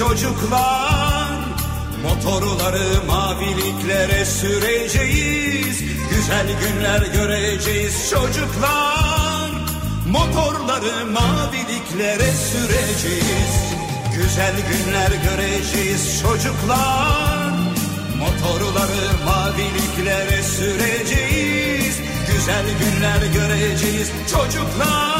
çocuklar. Motorları maviliklere süreceğiz. Güzel günler göreceğiz çocuklar. Motorları maviliklere süreceğiz. Güzel günler göreceğiz çocuklar. Motorları maviliklere süreceğiz. Güzel günler göreceğiz çocuklar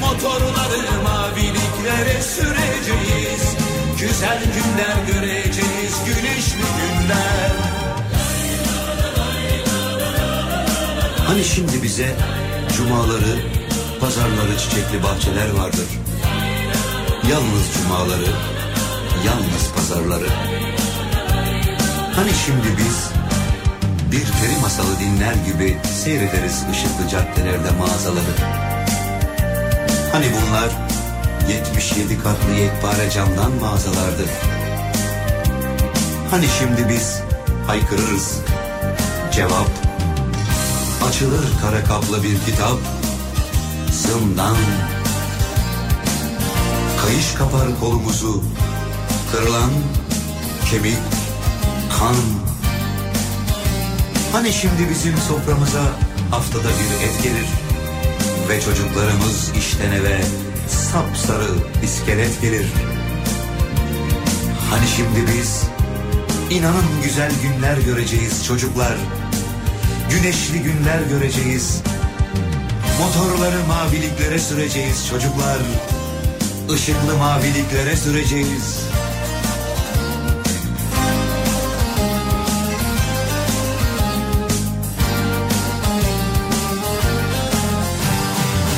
Motorları maviliklere süreceğiz Güzel günler göreceğiz, güneşli günler Hani şimdi bize cumaları, pazarları çiçekli bahçeler vardır. Yalnız cumaları, yalnız pazarları. Hani şimdi biz bir peri masalı dinler gibi seyrederiz ışıklı caddelerde mağazaları. Hani bunlar 77 katlı yekpare camdan mağazalardı. Hani şimdi biz haykırırız. Cevap açılır kara kaplı bir kitap. Zımdan kayış kapar kolumuzu. Kırılan kemik, kan. Hani şimdi bizim soframıza haftada bir et gelir ve çocuklarımız işten eve sapsarı iskelet gelir. Hani şimdi biz inanın güzel günler göreceğiz çocuklar. Güneşli günler göreceğiz. Motorları maviliklere süreceğiz çocuklar. Işıklı maviliklere süreceğiz.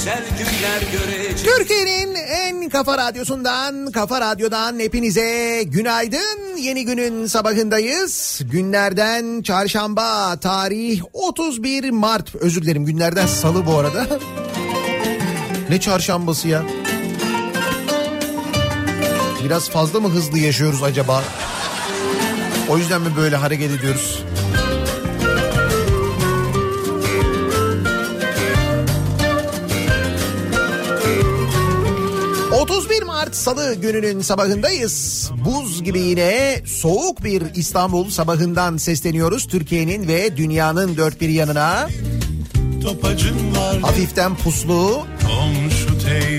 Güzel günler göreceğiz Türkiye'nin en kafa radyosundan, kafa radyodan hepinize günaydın. Yeni günün sabahındayız. Günlerden çarşamba, tarih 31 Mart. Özür dilerim günlerden salı bu arada. ne çarşambası ya? Biraz fazla mı hızlı yaşıyoruz acaba? O yüzden mi böyle hareket ediyoruz? 31 Mart Salı gününün sabahındayız. Buz gibi yine soğuk bir İstanbul sabahından sesleniyoruz. Türkiye'nin ve dünyanın dört bir yanına. Hafiften puslu,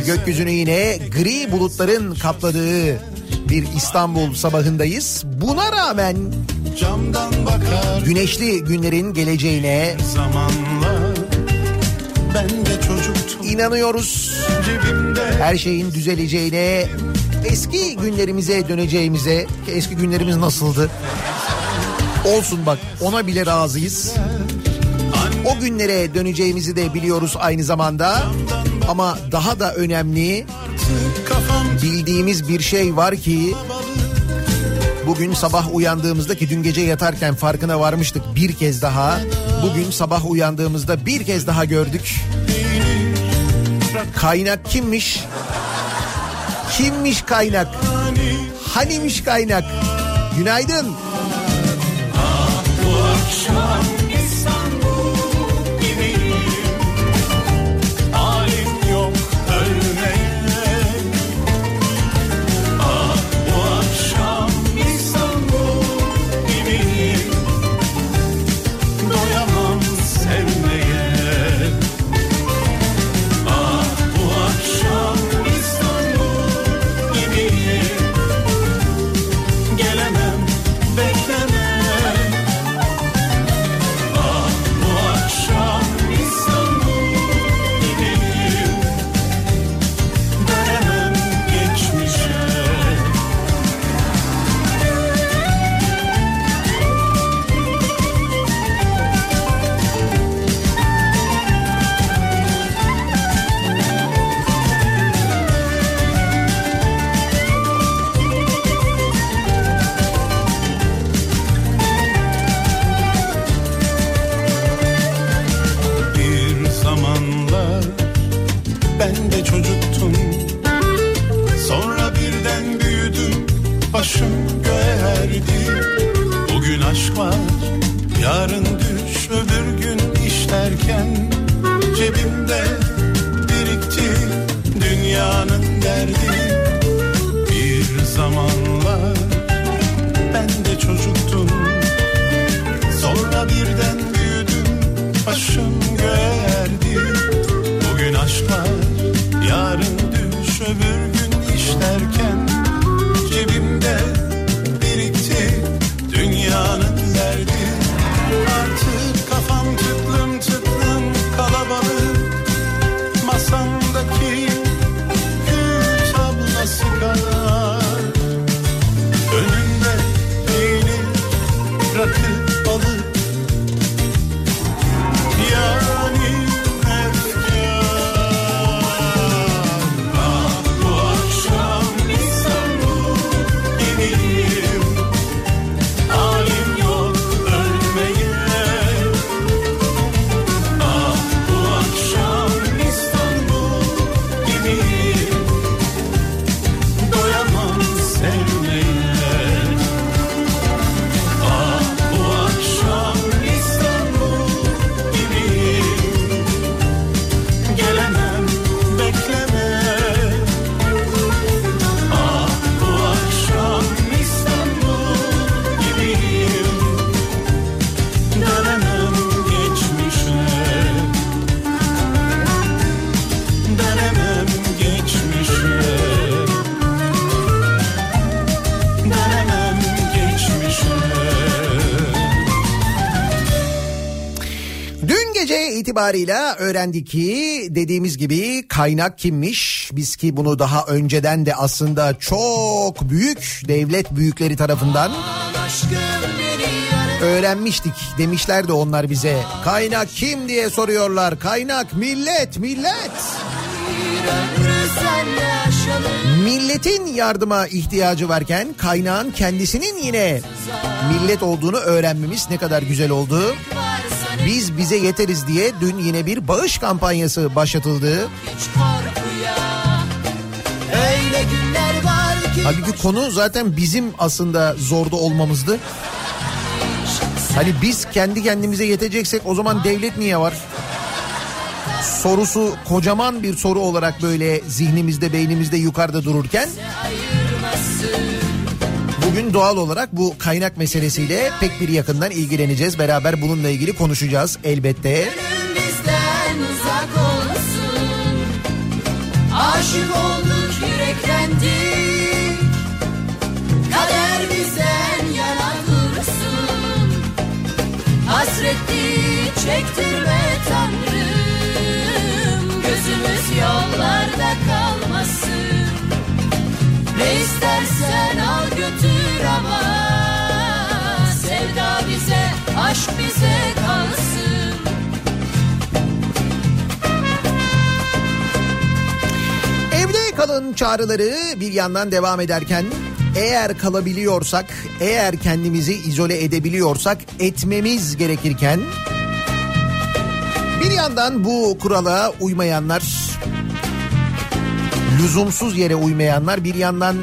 gökyüzünü yine gri bulutların kapladığı bir İstanbul sabahındayız. Buna rağmen camdan bakar güneşli günlerin geleceğine zamanla ben de çocuktum inanıyoruz. Her şeyin düzeleceğine, eski günlerimize döneceğimize, ki eski günlerimiz nasıldı? Olsun bak ona bile razıyız. O günlere döneceğimizi de biliyoruz aynı zamanda. Ama daha da önemli bildiğimiz bir şey var ki bugün sabah uyandığımızda ki dün gece yatarken farkına varmıştık bir kez daha. Bugün sabah uyandığımızda bir kez daha gördük. Kaynak kimmiş? Kimmiş kaynak? Hanimiş kaynak? Günaydın. bu akşam itibarıyla öğrendik ki dediğimiz gibi kaynak kimmiş? Biz ki bunu daha önceden de aslında çok büyük devlet büyükleri tarafından öğrenmiştik. Demişler de onlar bize kaynak kim diye soruyorlar. Kaynak millet millet. Milletin yardıma ihtiyacı varken kaynağın kendisinin yine millet olduğunu öğrenmemiz ne kadar güzel oldu. Biz bize yeteriz diye dün yine bir bağış kampanyası başlatıldı. Halbuki konu zaten bizim aslında zorda olmamızdı. Hani biz kendi kendimize yeteceksek o zaman devlet niye var? Sorusu kocaman bir soru olarak böyle zihnimizde beynimizde yukarıda dururken bugün doğal olarak bu kaynak meselesiyle pek bir yakından ilgileneceğiz. Beraber bununla ilgili konuşacağız elbette. Aşık olduk yüreklendik. Kader bizden yana dursun. Hasretli çektirme Tanrım. Gözümüz yollarda Ne istersen al götür ama. Sevda bize, aşk bize kalsın. Evde kalın çağrıları bir yandan devam ederken eğer kalabiliyorsak, eğer kendimizi izole edebiliyorsak etmemiz gerekirken bir yandan bu kurala uymayanlar, lüzumsuz yere uymayanlar bir yandan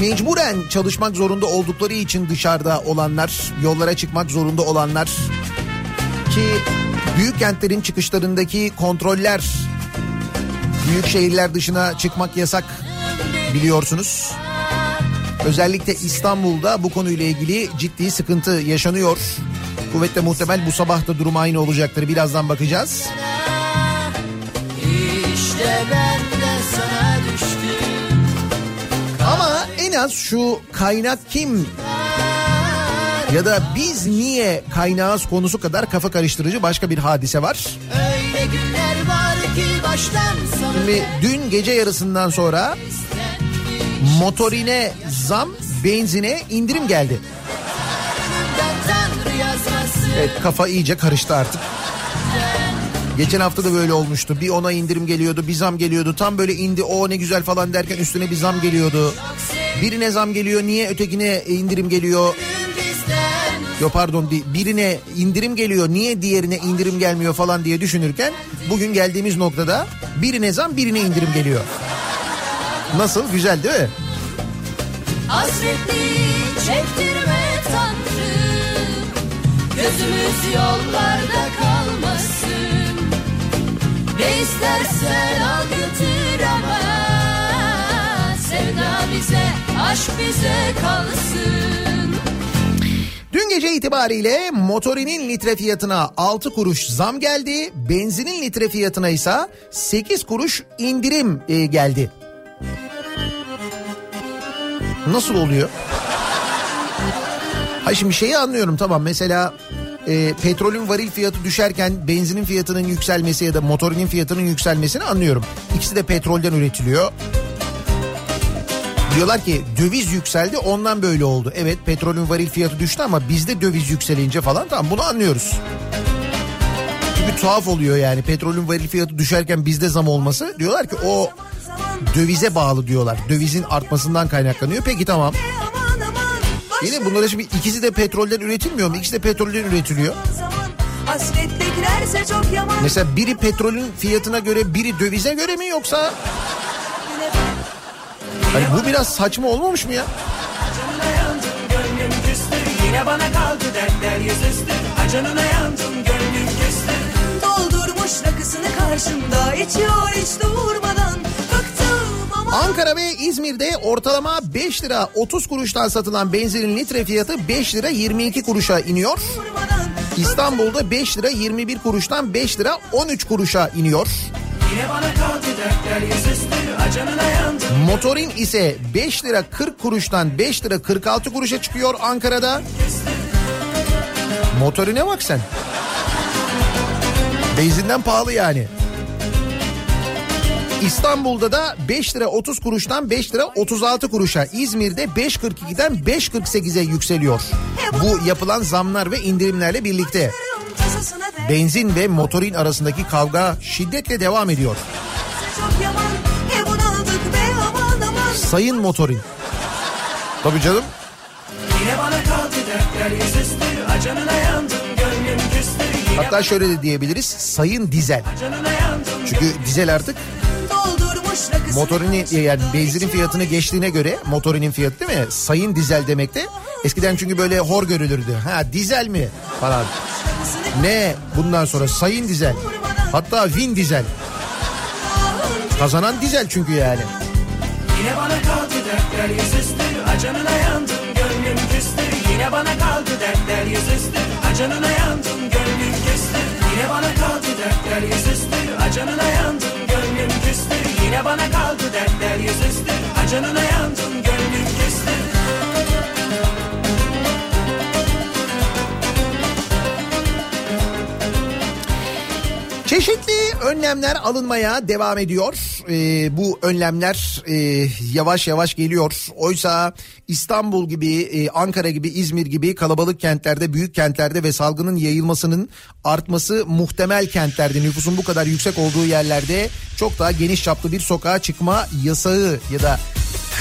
mecburen çalışmak zorunda oldukları için dışarıda olanlar, yollara çıkmak zorunda olanlar ki büyük kentlerin çıkışlarındaki kontroller Büyük şehirler dışına çıkmak yasak biliyorsunuz. Özellikle İstanbul'da bu konuyla ilgili ciddi sıkıntı yaşanıyor. Kuvvetle muhtemel bu sabah da durum aynı olacaktır. Birazdan bakacağız. İşte Ama en az şu kaynak kim ya da biz niye kaynağız konusu kadar kafa karıştırıcı başka bir hadise var. Öyle günler var ki baştan Şimdi dün gece yarısından sonra motorine zam, benzine indirim geldi. Evet kafa iyice karıştı artık. Geçen hafta da böyle olmuştu. Bir ona indirim geliyordu, bir zam geliyordu. Tam böyle indi o ne güzel falan derken üstüne bir zam geliyordu. Birine zam geliyor, niye ötekine indirim geliyor? Yo pardon birine indirim geliyor, niye diğerine indirim gelmiyor falan diye düşünürken bugün geldiğimiz noktada birine zam, birine indirim geliyor. Nasıl? Güzel değil mi? Çektirme Tanrım Gözümüz yollarda kalmasın Ne istersen al götür ama Sevda bize, aşk bize kalsın Dün gece itibariyle motorinin litre fiyatına 6 kuruş zam geldi. Benzinin litre fiyatına ise 8 kuruş indirim e, geldi. Nasıl oluyor? Hayır şimdi şeyi anlıyorum tamam mesela e, petrolün varil fiyatı düşerken benzinin fiyatının yükselmesi ya da motorinin fiyatının yükselmesini anlıyorum. İkisi de petrolden üretiliyor. Diyorlar ki döviz yükseldi ondan böyle oldu. Evet petrolün varil fiyatı düştü ama bizde döviz yükselince falan tamam bunu anlıyoruz. Çünkü tuhaf oluyor yani petrolün varil fiyatı düşerken bizde zam olması. Diyorlar ki o dövize bağlı diyorlar. Dövizin artmasından kaynaklanıyor. Peki tamam. Yine bunlara şimdi ikisi de petrolden üretilmiyor mu? İkisi de petrolden üretiliyor. Mesela biri petrolün fiyatına göre biri dövize göre mi yoksa? Hani bu biraz saçma olmamış mı ya? Yine bana kaldı dertler yüzüstü Acınına yandım gönlüm küstü Doldurmuş rakısını karşımda içiyor hiç durmadan Ankara ve İzmir'de ortalama 5 lira 30 kuruştan satılan benzinin litre fiyatı 5 lira 22 kuruşa iniyor. İstanbul'da 5 lira 21 kuruştan 5 lira 13 kuruşa iniyor. Motorin ise 5 lira 40 kuruştan 5 lira 46 kuruşa çıkıyor Ankara'da. Motorine bak sen. Benzinden pahalı yani. İstanbul'da da 5 lira 30 kuruştan 5 lira 36 kuruşa. İzmir'de 5.42'den 5.48'e yükseliyor. Bu yapılan zamlar ve indirimlerle birlikte. Benzin ve motorin arasındaki kavga şiddetle devam ediyor. Sayın motorin. Tabii canım. Hatta şöyle de diyebiliriz. Sayın dizel. Çünkü dizel artık motorini yani benzinin fiyatını geçtiğine göre motorinin fiyatı değil mi? Sayın dizel demek de eskiden çünkü böyle hor görülürdü. Ha dizel mi falan. Ne? Bundan sonra sayın dizel. Hatta Vin dizel. Kazanan dizel çünkü yani. Yine bana kaldı dertler yüzüstü. Acanına yandım gönlüm küstü. Yine bana kaldı dertler yüzüstü. Acanına yandım gönlüm küstü. Yine bana kaldı dertler yüzüstü. Acanına yandım gönlüm küstü. Yine bana kaldı dertler yüzüstü. Acanına yandım gönlüm küstü Çeşitli önlemler alınmaya devam ediyor. Ee, bu önlemler e, yavaş yavaş geliyor. Oysa İstanbul gibi, e, Ankara gibi, İzmir gibi kalabalık kentlerde, büyük kentlerde ve salgının yayılmasının artması muhtemel kentlerde nüfusun bu kadar yüksek olduğu yerlerde çok daha geniş çaplı bir sokağa çıkma yasağı ya da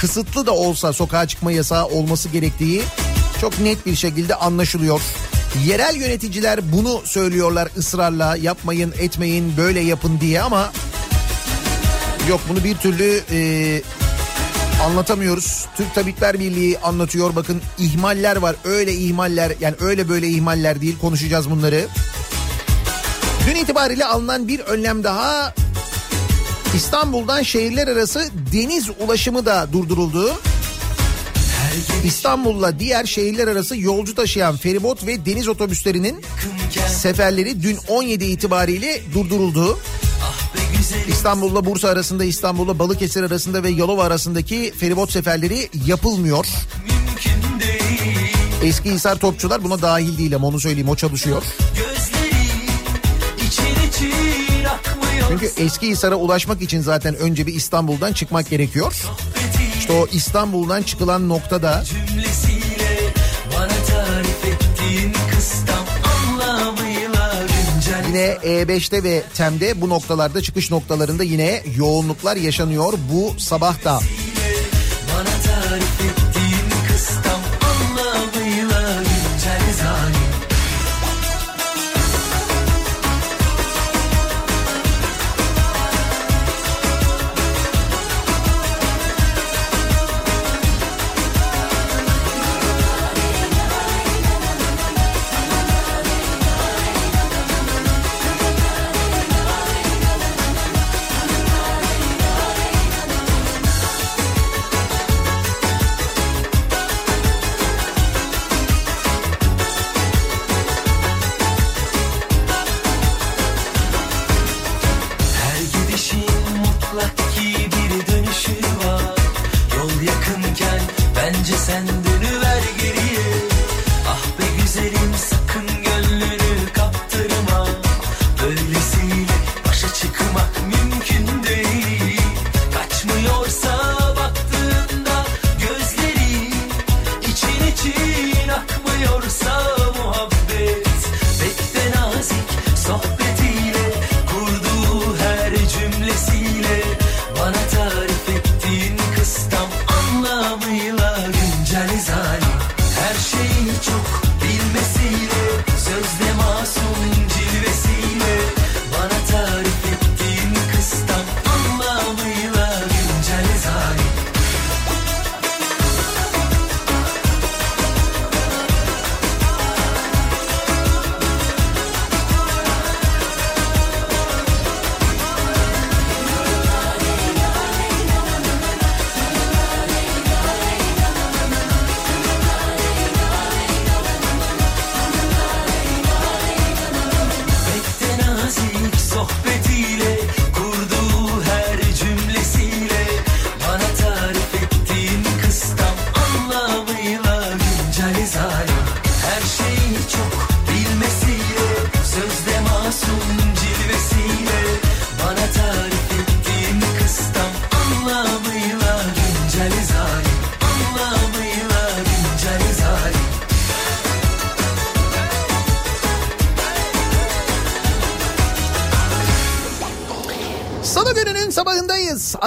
kısıtlı da olsa sokağa çıkma yasağı olması gerektiği çok net bir şekilde anlaşılıyor. Yerel yöneticiler bunu söylüyorlar ısrarla yapmayın etmeyin böyle yapın diye ama yok bunu bir türlü e, anlatamıyoruz. Türk Tabipler Birliği anlatıyor bakın ihmaller var öyle ihmaller yani öyle böyle ihmaller değil konuşacağız bunları. Dün itibariyle alınan bir önlem daha İstanbul'dan şehirler arası deniz ulaşımı da durduruldu. İstanbul'la diğer şehirler arası yolcu taşıyan feribot ve deniz otobüslerinin seferleri dün 17 itibariyle durduruldu. İstanbul'la Bursa arasında, İstanbul'la Balıkesir arasında ve Yalova arasındaki feribot seferleri yapılmıyor. Eski Hisar Topçular buna dahil değil ama onu söyleyeyim o çalışıyor. Çünkü eski Hisar'a ulaşmak için zaten önce bir İstanbul'dan çıkmak gerekiyor. İşte o İstanbul'dan çıkılan noktada yine E5'te ve TEM'de bu noktalarda çıkış noktalarında yine yoğunluklar yaşanıyor bu sabah da.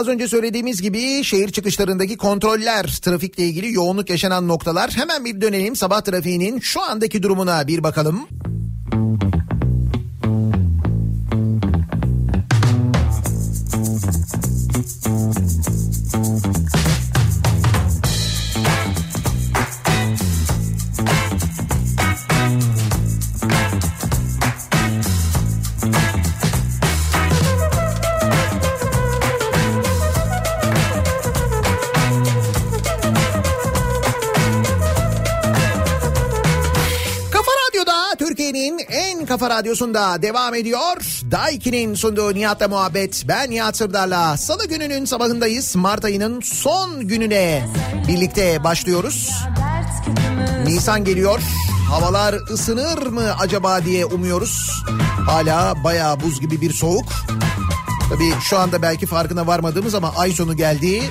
Az önce söylediğimiz gibi şehir çıkışlarındaki kontroller, trafikle ilgili yoğunluk yaşanan noktalar. Hemen bir dönelim sabah trafiğinin şu andaki durumuna bir bakalım. Kafa kafa radyosunda devam ediyor. Daiki'nin sunduğu Nihat'la muhabbet. Ben Nihat Sırdar'la. Salı gününün sabahındayız. Mart ayının son gününe birlikte başlıyoruz. Nisan geliyor. Havalar ısınır mı acaba diye umuyoruz. Hala bayağı buz gibi bir soğuk. Tabii şu anda belki farkına varmadığımız ama ay sonu geldi.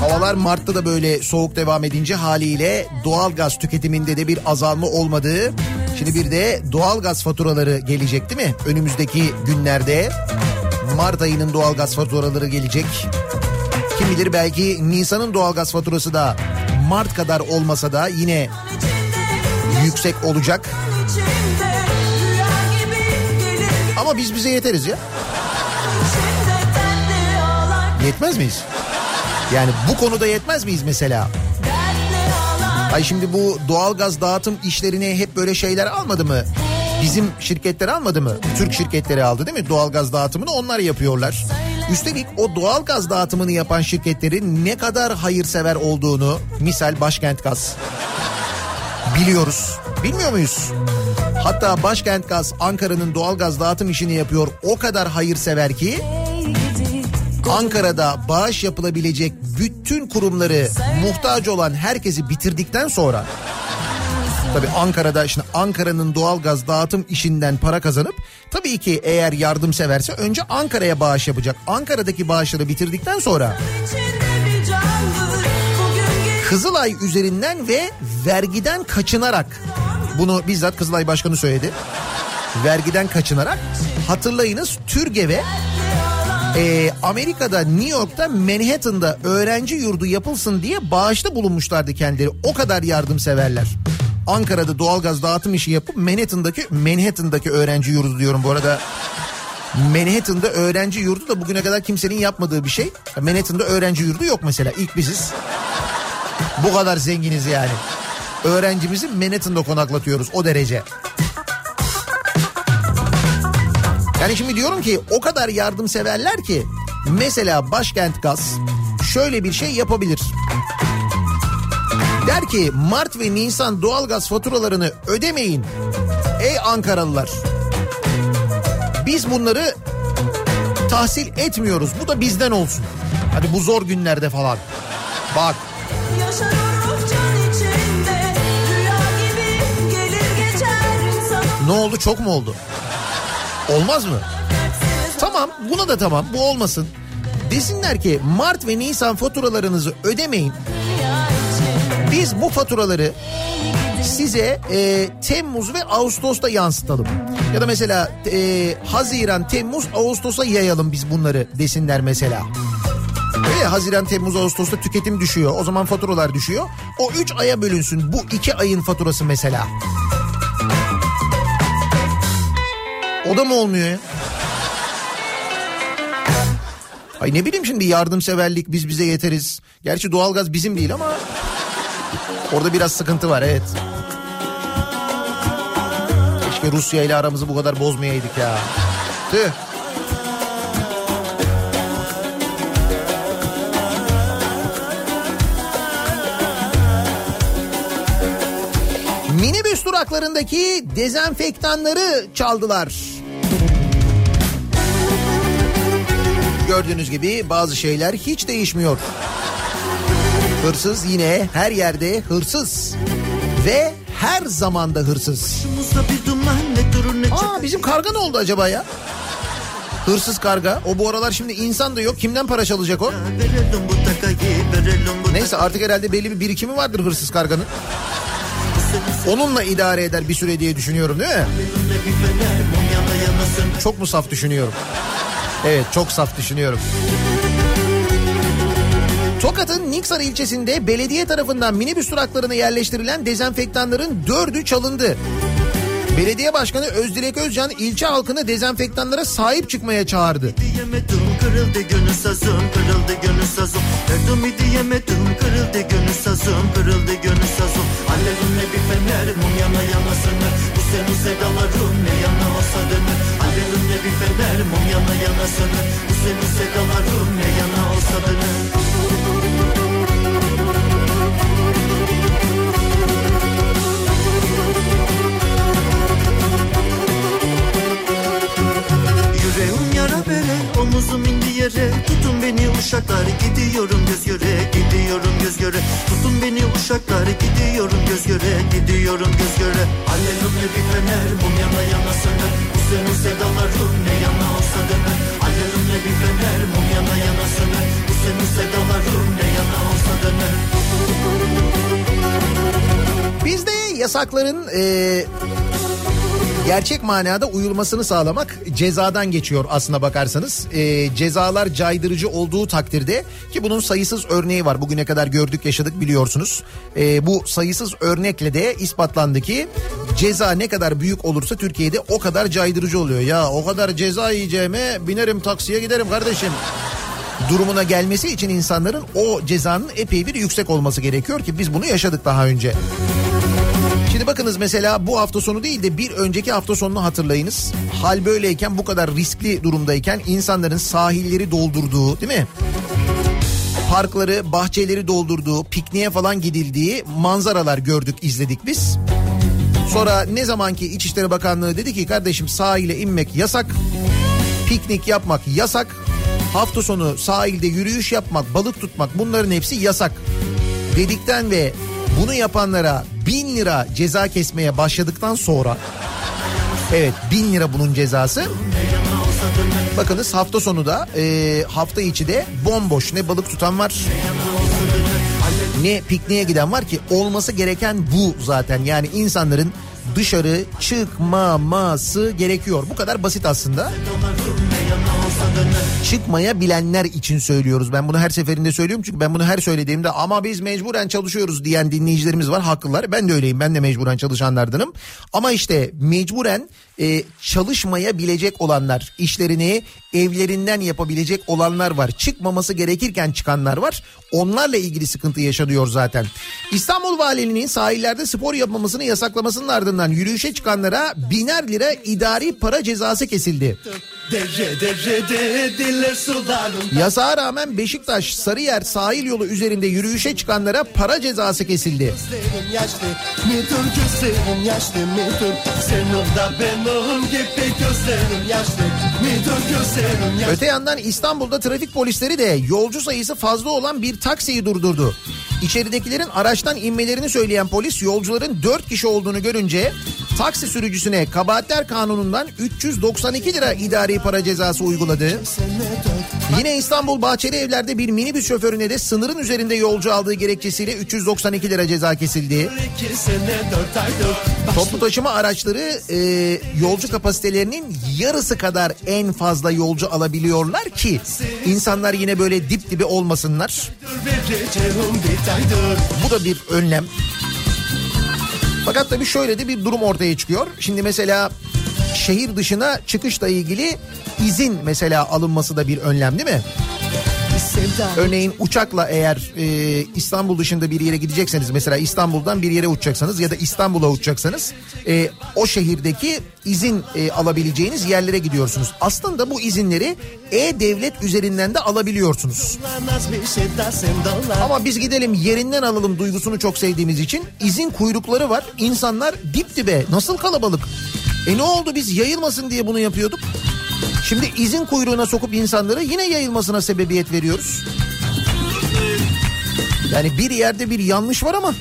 Havalar Mart'ta da böyle soğuk devam edince haliyle doğal gaz tüketiminde de bir azalma olmadığı. Şimdi bir de doğal gaz faturaları gelecek değil mi? Önümüzdeki günlerde Mart ayının doğal gaz faturaları gelecek. Kim bilir belki Nisan'ın doğal gaz faturası da Mart kadar olmasa da yine yüksek olacak. Ama biz bize yeteriz ya. Yetmez miyiz? Yani bu konuda yetmez miyiz mesela? Ay şimdi bu doğalgaz dağıtım işlerini hep böyle şeyler almadı mı? Bizim şirketler almadı mı? Türk şirketleri aldı değil mi? Doğalgaz dağıtımını onlar yapıyorlar. Üstelik o doğalgaz dağıtımını yapan şirketlerin ne kadar hayırsever olduğunu misal Başkent Gaz biliyoruz. Bilmiyor muyuz? Hatta Başkent Gaz Ankara'nın doğalgaz dağıtım işini yapıyor. O kadar hayırsever ki Ankara'da bağış yapılabilecek bütün kurumları muhtaç olan herkesi bitirdikten sonra Tabii Ankara'da şimdi Ankara'nın doğalgaz dağıtım işinden para kazanıp tabii ki eğer yardımseverse önce Ankara'ya bağış yapacak. Ankara'daki bağışları bitirdikten sonra Kızılay üzerinden ve vergiden kaçınarak bunu bizzat Kızılay Başkanı söyledi. Vergiden kaçınarak hatırlayınız TÜRGEV'e e, Amerika'da New York'ta Manhattan'da öğrenci yurdu yapılsın diye bağışta bulunmuşlardı kendileri. O kadar yardımseverler. Ankara'da doğalgaz dağıtım işi yapıp Manhattan'daki Manhattan'daki öğrenci yurdu diyorum bu arada. Manhattan'da öğrenci yurdu da bugüne kadar kimsenin yapmadığı bir şey. Manhattan'da öğrenci yurdu yok mesela. İlk biziz. Bu kadar zenginiz yani. Öğrencimizi Manhattan'da konaklatıyoruz o derece. Yani şimdi diyorum ki o kadar yardımseverler ki mesela Başkent Gaz şöyle bir şey yapabilir. Der ki Mart ve Nisan doğalgaz faturalarını ödemeyin. Ey Ankaralılar. Biz bunları tahsil etmiyoruz. Bu da bizden olsun. Hadi bu zor günlerde falan. Bak içinde gelir geçer sana ne oldu çok mu oldu? Olmaz mı? Tamam buna da tamam bu olmasın. Desinler ki Mart ve Nisan faturalarınızı ödemeyin. Biz bu faturaları size e, Temmuz ve Ağustos'ta yansıtalım. Ya da mesela e, Haziran, Temmuz, Ağustos'a yayalım biz bunları desinler mesela. Öyle Haziran, Temmuz, Ağustos'ta tüketim düşüyor. O zaman faturalar düşüyor. O 3 aya bölünsün. Bu 2 ayın faturası mesela. O da mı olmuyor ya? Ay ne bileyim şimdi yardımseverlik biz bize yeteriz. Gerçi doğalgaz bizim değil ama orada biraz sıkıntı var evet. Keşke Rusya ile aramızı bu kadar bozmayaydık ya. Tüh. Minibüs duraklarındaki dezenfektanları çaldılar. Gördüğünüz gibi bazı şeyler hiç değişmiyor. Hırsız yine her yerde hırsız. Ve her zamanda hırsız. Aa bizim karga ne oldu acaba ya? Hırsız karga. O bu aralar şimdi insan da yok. Kimden para çalacak o? Neyse artık herhalde belli bir birikimi vardır hırsız karganın. Onunla idare eder bir süre diye düşünüyorum değil mi? Çok mu saf düşünüyorum? Evet çok saf düşünüyorum. Tokat'ın Niksar ilçesinde belediye tarafından minibüs duraklarına yerleştirilen dezenfektanların dördü çalındı. Belediye Başkanı Özdilek Özcan ilçe halkını dezenfektanlara sahip çıkmaya çağırdı. Yana yere Tutun beni uşaklar gidiyorum göz göre. Gidiyorum göz göre. Tutun beni uşaklar gidiyorum göz göre. Gidiyorum göz göre. Alevimle bir fener mum yana yana söner. Bu senin sedaların ne yana olsa döner. Alevimle bir fener mum yana yana söner. Bu senin sedaların ne yana olsa döner. Bizde yasakların e, gerçek manada uyulmasını sağlamak cezadan geçiyor aslına bakarsanız. E, cezalar caydırıcı olduğu takdirde ki bunun sayısız örneği var. Bugüne kadar gördük yaşadık biliyorsunuz. E, bu sayısız örnekle de ispatlandı ki ceza ne kadar büyük olursa Türkiye'de o kadar caydırıcı oluyor. Ya o kadar ceza yiyeceğime binerim taksiye giderim kardeşim durumuna gelmesi için insanların o cezanın epey bir yüksek olması gerekiyor ki biz bunu yaşadık daha önce. Şimdi bakınız mesela bu hafta sonu değil de bir önceki hafta sonunu hatırlayınız. Hal böyleyken bu kadar riskli durumdayken insanların sahilleri doldurduğu değil mi? Parkları, bahçeleri doldurduğu, pikniğe falan gidildiği manzaralar gördük, izledik biz. Sonra ne zamanki İçişleri Bakanlığı dedi ki kardeşim sahile inmek yasak, piknik yapmak yasak, hafta sonu sahilde yürüyüş yapmak, balık tutmak bunların hepsi yasak dedikten ve bunu yapanlara bin lira ceza kesmeye başladıktan sonra evet bin lira bunun cezası. Bakınız hafta sonu da e, hafta içi de bomboş ne balık tutan var ne pikniğe giden var ki olması gereken bu zaten. Yani insanların dışarı çıkmaması gerekiyor. Bu kadar basit aslında çıkmaya bilenler için söylüyoruz. Ben bunu her seferinde söylüyorum çünkü ben bunu her söylediğimde ama biz mecburen çalışıyoruz diyen dinleyicilerimiz var haklılar. Ben de öyleyim ben de mecburen çalışanlardanım. Ama işte mecburen e, çalışmayabilecek olanlar işlerini evlerinden yapabilecek olanlar var. Çıkmaması gerekirken çıkanlar var. Onlarla ilgili sıkıntı yaşanıyor zaten. İstanbul Valiliğinin sahillerde spor yapmamasını yasaklamasının ardından yürüyüşe çıkanlara biner lira idari para cezası kesildi. Dere dere dere diller sularım Yasağa rağmen Beşiktaş Sarıyer sahil yolu üzerinde yürüyüşe çıkanlara para cezası kesildi. Öte yandan İstanbul'da trafik polisleri de yolcu sayısı fazla olan bir taksiyi durdurdu. İçeridekilerin araçtan inmelerini söyleyen polis yolcuların 4 kişi olduğunu görünce taksi sürücüsüne kabahatler kanunundan 392 lira idari para cezası uyguladı. Yine İstanbul Bahçeli Evler'de bir minibüs şoförüne de sınırın üzerinde yolcu aldığı gerekçesiyle 392 lira ceza kesildi. Toplu taşıma araçları e, yolcu kapasitelerinin yarısı kadar en fazla yolcu alabiliyorlar ki insanlar yine böyle dip dibe olmasınlar. Bu da bir önlem. Fakat tabii şöyle de bir durum ortaya çıkıyor. Şimdi mesela şehir dışına çıkışla ilgili izin mesela alınması da bir önlem değil mi? Örneğin uçakla eğer e, İstanbul dışında bir yere gidecekseniz mesela İstanbul'dan bir yere uçacaksanız ya da İstanbul'a uçacaksanız e, o şehirdeki izin e, alabileceğiniz yerlere gidiyorsunuz. Aslında bu izinleri e-devlet üzerinden de alabiliyorsunuz. Ama biz gidelim yerinden alalım duygusunu çok sevdiğimiz için izin kuyrukları var. İnsanlar dip dibe nasıl kalabalık. E ne oldu biz yayılmasın diye bunu yapıyorduk. Şimdi izin kuyruğuna sokup insanları yine yayılmasına sebebiyet veriyoruz. Yani bir yerde bir yanlış var ama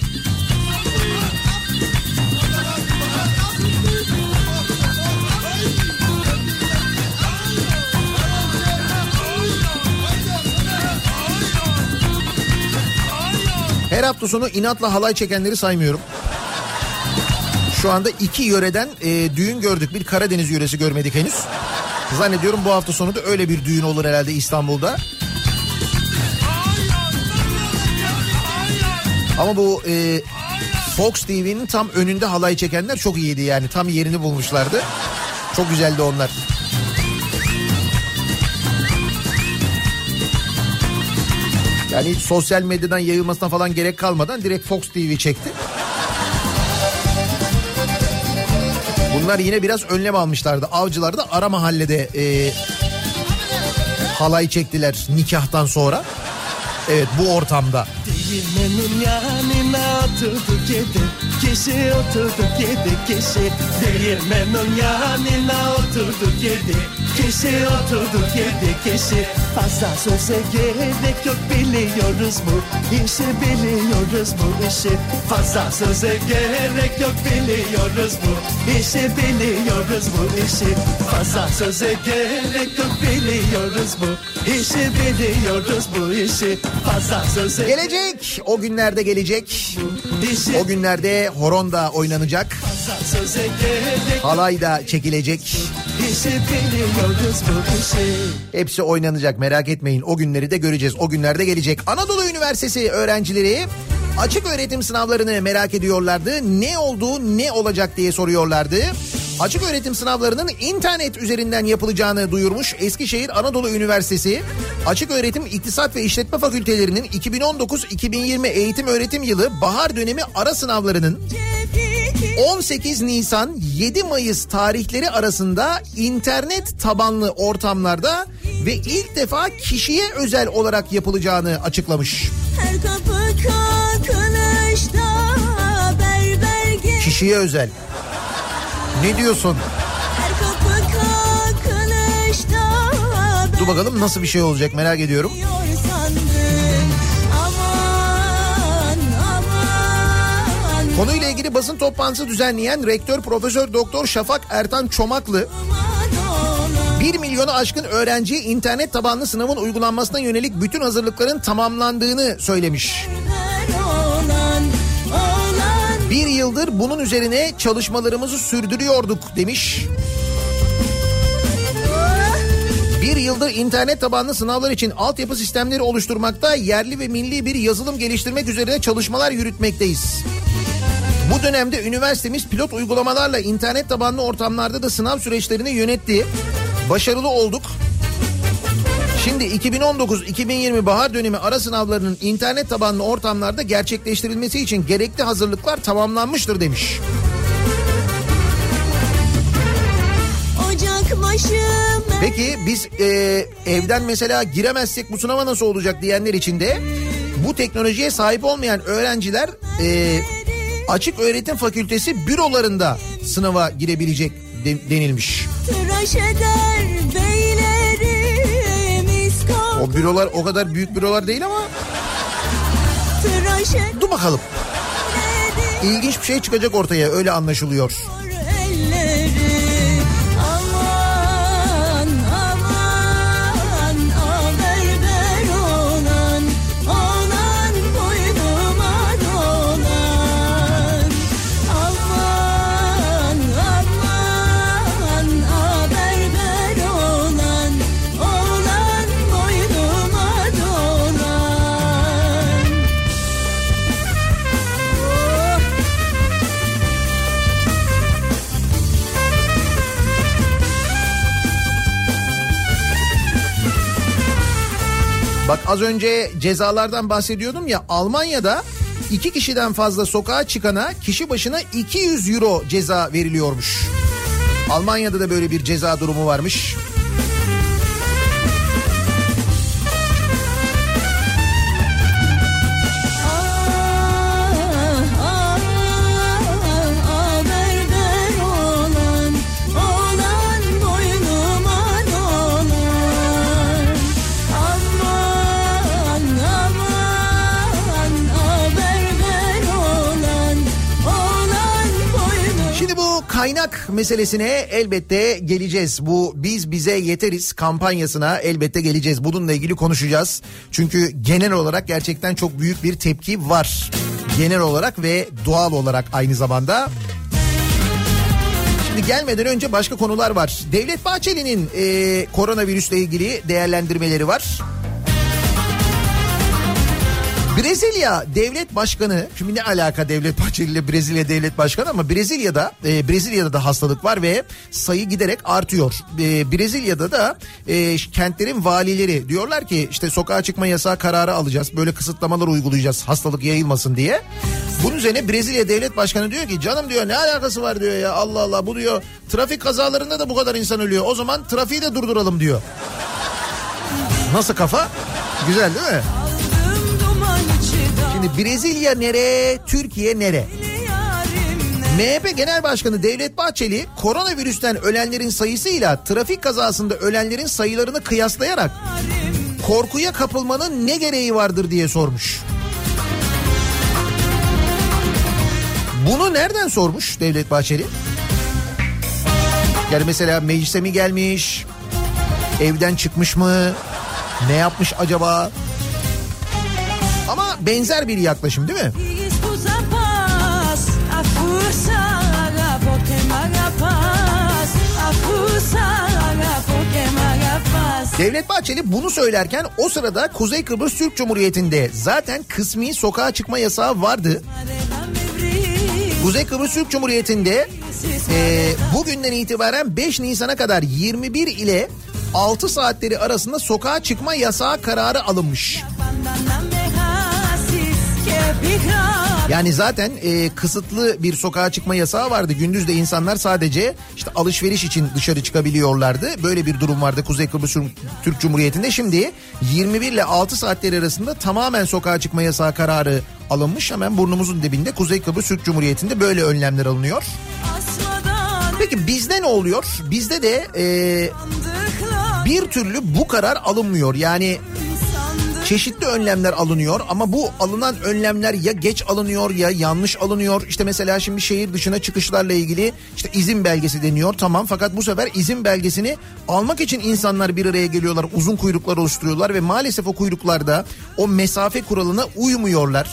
Her hafta sonu inatla halay çekenleri saymıyorum. Şu anda iki yöreden e, düğün gördük. Bir Karadeniz yöresi görmedik henüz. Zannediyorum bu hafta sonu da öyle bir düğün olur herhalde İstanbul'da. Ama bu e, Fox TV'nin tam önünde halay çekenler çok iyiydi yani. Tam yerini bulmuşlardı. Çok güzeldi onlar. Yani hiç sosyal medyadan yayılmasına falan gerek kalmadan direkt Fox TV çekti. Bunlar yine biraz önlem almışlardı. Avcılar da ara mahallede e, halay çektiler nikahtan sonra. Evet bu ortamda. Değirmenin yanına oturduk yedi kişi oturduk yedi kişi Değirmenin yanına oturduk yedi kişi oturduk yedi kişi Fazla söze gerek yok biliyoruz bu işi biliyoruz bu işi Fazla söze gerek yok biliyoruz bu işi biliyoruz bu işi Fazla söze gerek yok biliyoruz bu işi biliyoruz bu işi Fazla söze Gelecek o günlerde gelecek. işi O günlerde horon da oynanacak. Halay da çekilecek. işi biliyoruz bu işi Hepsi oynanacak merak etmeyin. O günleri de göreceğiz. O günlerde gelecek. Anadolu Üniversitesi öğrencileri açık öğretim sınavlarını merak ediyorlardı. Ne oldu, ne olacak diye soruyorlardı. Açık öğretim sınavlarının internet üzerinden yapılacağını duyurmuş Eskişehir Anadolu Üniversitesi. Açık öğretim İktisat ve İşletme Fakültelerinin 2019-2020 eğitim öğretim yılı bahar dönemi ara sınavlarının 18 Nisan 7 Mayıs tarihleri arasında internet tabanlı ortamlarda ve ilk defa kişiye özel olarak yapılacağını açıklamış. Her kapı kakınışta berber Kişiye özel. Ne diyorsun? Her kapı kakınışta Dur bakalım nasıl bir şey olacak merak ediyorum. Konuyla ilgili basın toplantısı düzenleyen rektör Profesör Doktor Şafak Ertan Çomaklı aman 1 milyonu aşkın öğrenci internet tabanlı sınavın uygulanmasına yönelik bütün hazırlıkların tamamlandığını söylemiş. Bir yıldır bunun üzerine çalışmalarımızı sürdürüyorduk demiş. Bir yıldır internet tabanlı sınavlar için altyapı sistemleri oluşturmakta, yerli ve milli bir yazılım geliştirmek üzerine çalışmalar yürütmekteyiz. Bu dönemde üniversitemiz pilot uygulamalarla internet tabanlı ortamlarda da sınav süreçlerini yönetti. Başarılı olduk. Şimdi 2019-2020 bahar dönemi ara sınavlarının internet tabanlı ortamlarda gerçekleştirilmesi için gerekli hazırlıklar tamamlanmıştır demiş. Peki biz e, evden mesela giremezsek bu sınava nasıl olacak diyenler için de bu teknolojiye sahip olmayan öğrenciler e, açık öğretim fakültesi bürolarında sınava girebilecek de- denilmiş. O bürolar o kadar büyük bürolar değil ama dur bakalım. İlginç bir şey çıkacak ortaya öyle anlaşılıyor. Bak az önce cezalardan bahsediyordum ya Almanya'da iki kişiden fazla sokağa çıkana kişi başına 200 euro ceza veriliyormuş. Almanya'da da böyle bir ceza durumu varmış. Kaynak meselesine elbette geleceğiz. Bu biz bize yeteriz kampanyasına elbette geleceğiz. Bununla ilgili konuşacağız. Çünkü genel olarak gerçekten çok büyük bir tepki var. Genel olarak ve doğal olarak aynı zamanda. Şimdi gelmeden önce başka konular var. Devlet Bahçeli'nin e, koronavirüsle ilgili değerlendirmeleri var. Brezilya devlet başkanı, şimdi ne alaka devlet Bahçeli ile Brezilya devlet başkanı ama Brezilya'da e, Brezilya'da da hastalık var ve sayı giderek artıyor. E, Brezilya'da da e, kentlerin valileri diyorlar ki işte sokağa çıkma yasağı kararı alacağız. Böyle kısıtlamalar uygulayacağız hastalık yayılmasın diye. Bunun üzerine Brezilya devlet başkanı diyor ki canım diyor ne alakası var diyor ya Allah Allah bu diyor trafik kazalarında da bu kadar insan ölüyor. O zaman trafiği de durduralım diyor. Nasıl kafa? Güzel değil mi? Şimdi Brezilya nere, Türkiye nere? MHP Genel Başkanı Devlet Bahçeli koronavirüsten ölenlerin sayısıyla trafik kazasında ölenlerin sayılarını kıyaslayarak korkuya kapılmanın ne gereği vardır diye sormuş. Bunu nereden sormuş Devlet Bahçeli? Yani mesela meclise mi gelmiş? Evden çıkmış mı? Ne yapmış acaba? Benzer bir yaklaşım değil mi? Devlet Bahçeli bunu söylerken o sırada Kuzey Kıbrıs Türk Cumhuriyeti'nde zaten kısmi sokağa çıkma yasağı vardı. Kuzey Kıbrıs Türk Cumhuriyeti'nde e, bugünden itibaren 5 Nisan'a kadar 21 ile 6 saatleri arasında sokağa çıkma yasağı kararı alınmış. Yani zaten e, kısıtlı bir sokağa çıkma yasağı vardı. Gündüz de insanlar sadece işte alışveriş için dışarı çıkabiliyorlardı. Böyle bir durum vardı Kuzey Kıbrıs Türk Cumhuriyeti'nde. Şimdi 21 ile 6 saatleri arasında tamamen sokağa çıkma yasağı kararı alınmış. Hemen burnumuzun dibinde Kuzey Kıbrıs Türk Cumhuriyeti'nde böyle önlemler alınıyor. Peki bizde ne oluyor? Bizde de e, bir türlü bu karar alınmıyor. Yani çeşitli önlemler alınıyor ama bu alınan önlemler ya geç alınıyor ya yanlış alınıyor. İşte mesela şimdi şehir dışına çıkışlarla ilgili işte izin belgesi deniyor tamam fakat bu sefer izin belgesini almak için insanlar bir araya geliyorlar uzun kuyruklar oluşturuyorlar ve maalesef o kuyruklarda o mesafe kuralına uymuyorlar.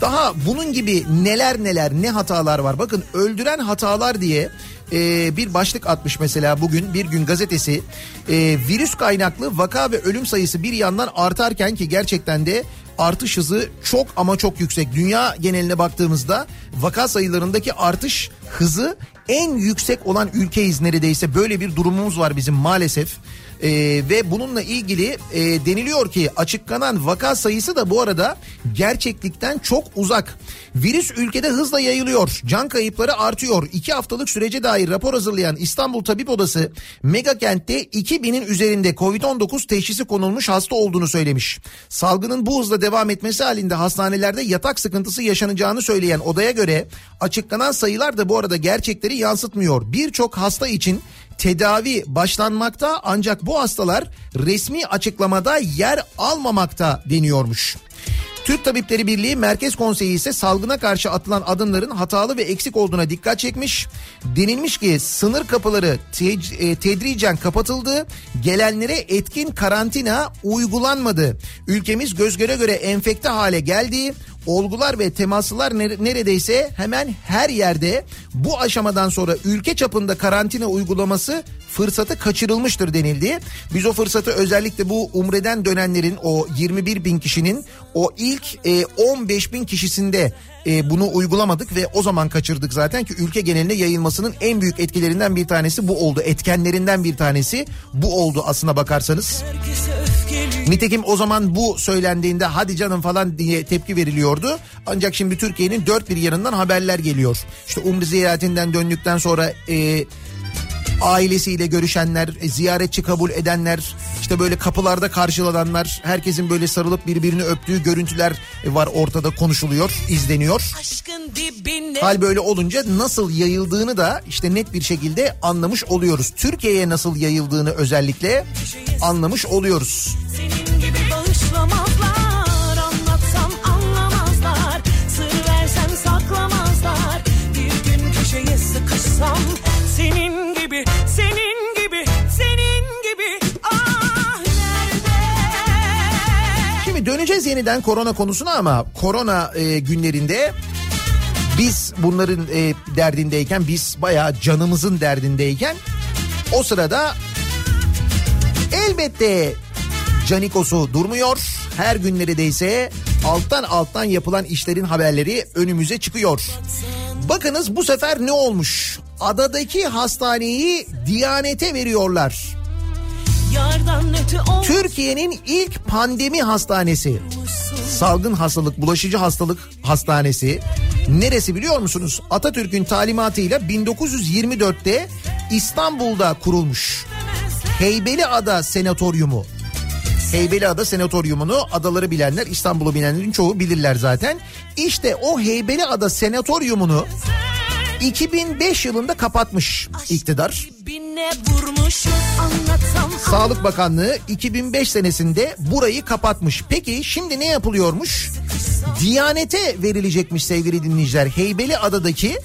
Daha bunun gibi neler neler ne hatalar var. Bakın öldüren hatalar diye e, bir başlık atmış mesela bugün bir gün gazetesi. E, virüs kaynaklı vaka ve ölüm sayısı bir yandan artarken ki gerçekten de artış hızı çok ama çok yüksek. Dünya geneline baktığımızda vaka sayılarındaki artış hızı en yüksek olan ülkeyiz neredeyse. Böyle bir durumumuz var bizim maalesef. Ee, ve bununla ilgili e, deniliyor ki açıklanan vaka sayısı da bu arada gerçeklikten çok uzak. Virüs ülkede hızla yayılıyor. Can kayıpları artıyor. İki haftalık sürece dair rapor hazırlayan İstanbul Tabip Odası mega kentte 2000'in üzerinde Covid-19 teşhisi konulmuş hasta olduğunu söylemiş. Salgının bu hızla devam etmesi halinde hastanelerde yatak sıkıntısı yaşanacağını söyleyen odaya göre açıklanan sayılar da bu arada gerçekleri yansıtmıyor. Birçok hasta için tedavi başlanmakta ancak bu hastalar resmi açıklamada yer almamakta deniyormuş. Türk Tabipleri Birliği Merkez Konseyi ise salgına karşı atılan adımların hatalı ve eksik olduğuna dikkat çekmiş. Denilmiş ki sınır kapıları te- e, tedricen kapatıldı. Gelenlere etkin karantina uygulanmadı. Ülkemiz göz göre göre enfekte hale geldi. Olgular ve temaslılar nere- neredeyse hemen her yerde bu aşamadan sonra ülke çapında karantina uygulaması fırsatı kaçırılmıştır denildi. Biz o fırsatı özellikle bu umreden dönenlerin o 21 bin kişinin o ilk e, 15 bin kişisinde e, bunu uygulamadık ve o zaman kaçırdık zaten ki ülke geneline yayılmasının en büyük etkilerinden bir tanesi bu oldu. Etkenlerinden bir tanesi bu oldu aslına bakarsanız. Nitekim o zaman bu söylendiğinde hadi canım falan diye tepki veriliyordu. Ancak şimdi Türkiye'nin dört bir yanından haberler geliyor. İşte Umre ziyaretinden döndükten sonra e, ailesiyle görüşenler, e, ziyaretçi kabul edenler, işte böyle kapılarda karşılananlar, herkesin böyle sarılıp birbirini öptüğü görüntüler e, var ortada konuşuluyor, izleniyor. Hal böyle olunca nasıl yayıldığını da işte net bir şekilde anlamış oluyoruz. Türkiye'ye nasıl yayıldığını özellikle anlamış oluyoruz. senin gibi bağışlamazlar yeniden korona konusuna ama korona e, günlerinde Biz bunların e, derdindeyken biz bayağı canımızın derdindeyken o sırada elbette Canikos'u durmuyor. Her gün neredeyse alttan alttan yapılan işlerin haberleri önümüze çıkıyor. Bakınız bu sefer ne olmuş? Adadaki hastaneyi Diyanet'e veriyorlar. Türkiye'nin ilk pandemi hastanesi. Salgın hastalık, bulaşıcı hastalık hastanesi. Neresi biliyor musunuz? Atatürk'ün talimatıyla 1924'te İstanbul'da kurulmuş. Heybeliada Senatoryumu. Heybeliada Senatoryumunu adaları bilenler, İstanbul'u bilenlerin çoğu bilirler zaten. İşte o Heybeliada Senatoryumunu 2005 yılında kapatmış iktidar. Sağlık Bakanlığı 2005 senesinde burayı kapatmış. Peki şimdi ne yapılıyormuş? Diyanete verilecekmiş sevgili dinleyiciler. Heybeliada'daki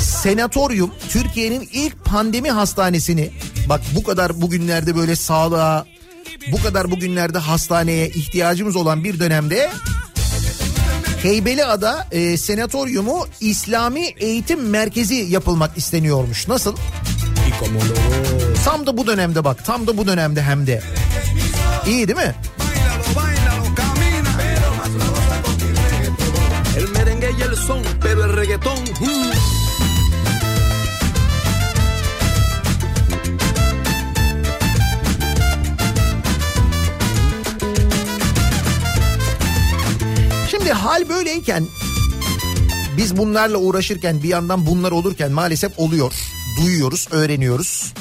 senatoryum Türkiye'nin ilk pandemi hastanesini bak bu kadar bugünlerde böyle sağlığa bu kadar bugünlerde hastaneye ihtiyacımız olan bir dönemde Heybeliada e, senatoryumu İslami Eğitim Merkezi yapılmak isteniyormuş. Nasıl? Tam da bu dönemde bak tam da bu dönemde hem de. İyi değil mi? El merengue y el son, pero el reggaetón. Şimdi hal böyleyken biz bunlarla uğraşırken bir yandan bunlar olurken maalesef oluyor. Duyuyoruz, öğreniyoruz.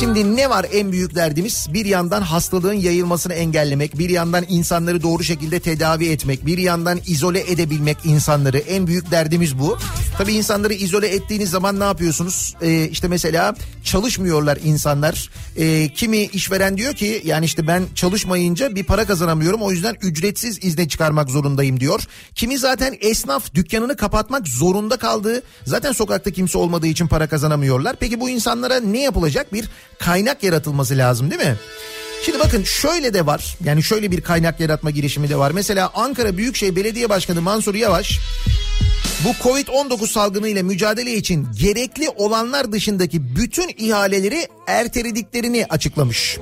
Şimdi ne var en büyük derdimiz? Bir yandan hastalığın yayılmasını engellemek, bir yandan insanları doğru şekilde tedavi etmek, bir yandan izole edebilmek insanları. En büyük derdimiz bu. Tabii insanları izole ettiğiniz zaman ne yapıyorsunuz? Ee, işte mesela çalışmıyorlar insanlar. Ee, kimi işveren diyor ki yani işte ben çalışmayınca bir para kazanamıyorum o yüzden ücretsiz izne çıkarmak zorundayım diyor. Kimi zaten esnaf dükkanını kapatmak zorunda kaldığı zaten sokakta kimse olmadığı için para kazanamıyorlar. Peki bu insanlara ne yapılacak? Bir kaynak yaratılması lazım değil mi? Şimdi bakın şöyle de var. Yani şöyle bir kaynak yaratma girişimi de var. Mesela Ankara Büyükşehir Belediye Başkanı Mansur Yavaş bu Covid-19 salgını ile mücadele için gerekli olanlar dışındaki bütün ihaleleri ertelediklerini açıklamış.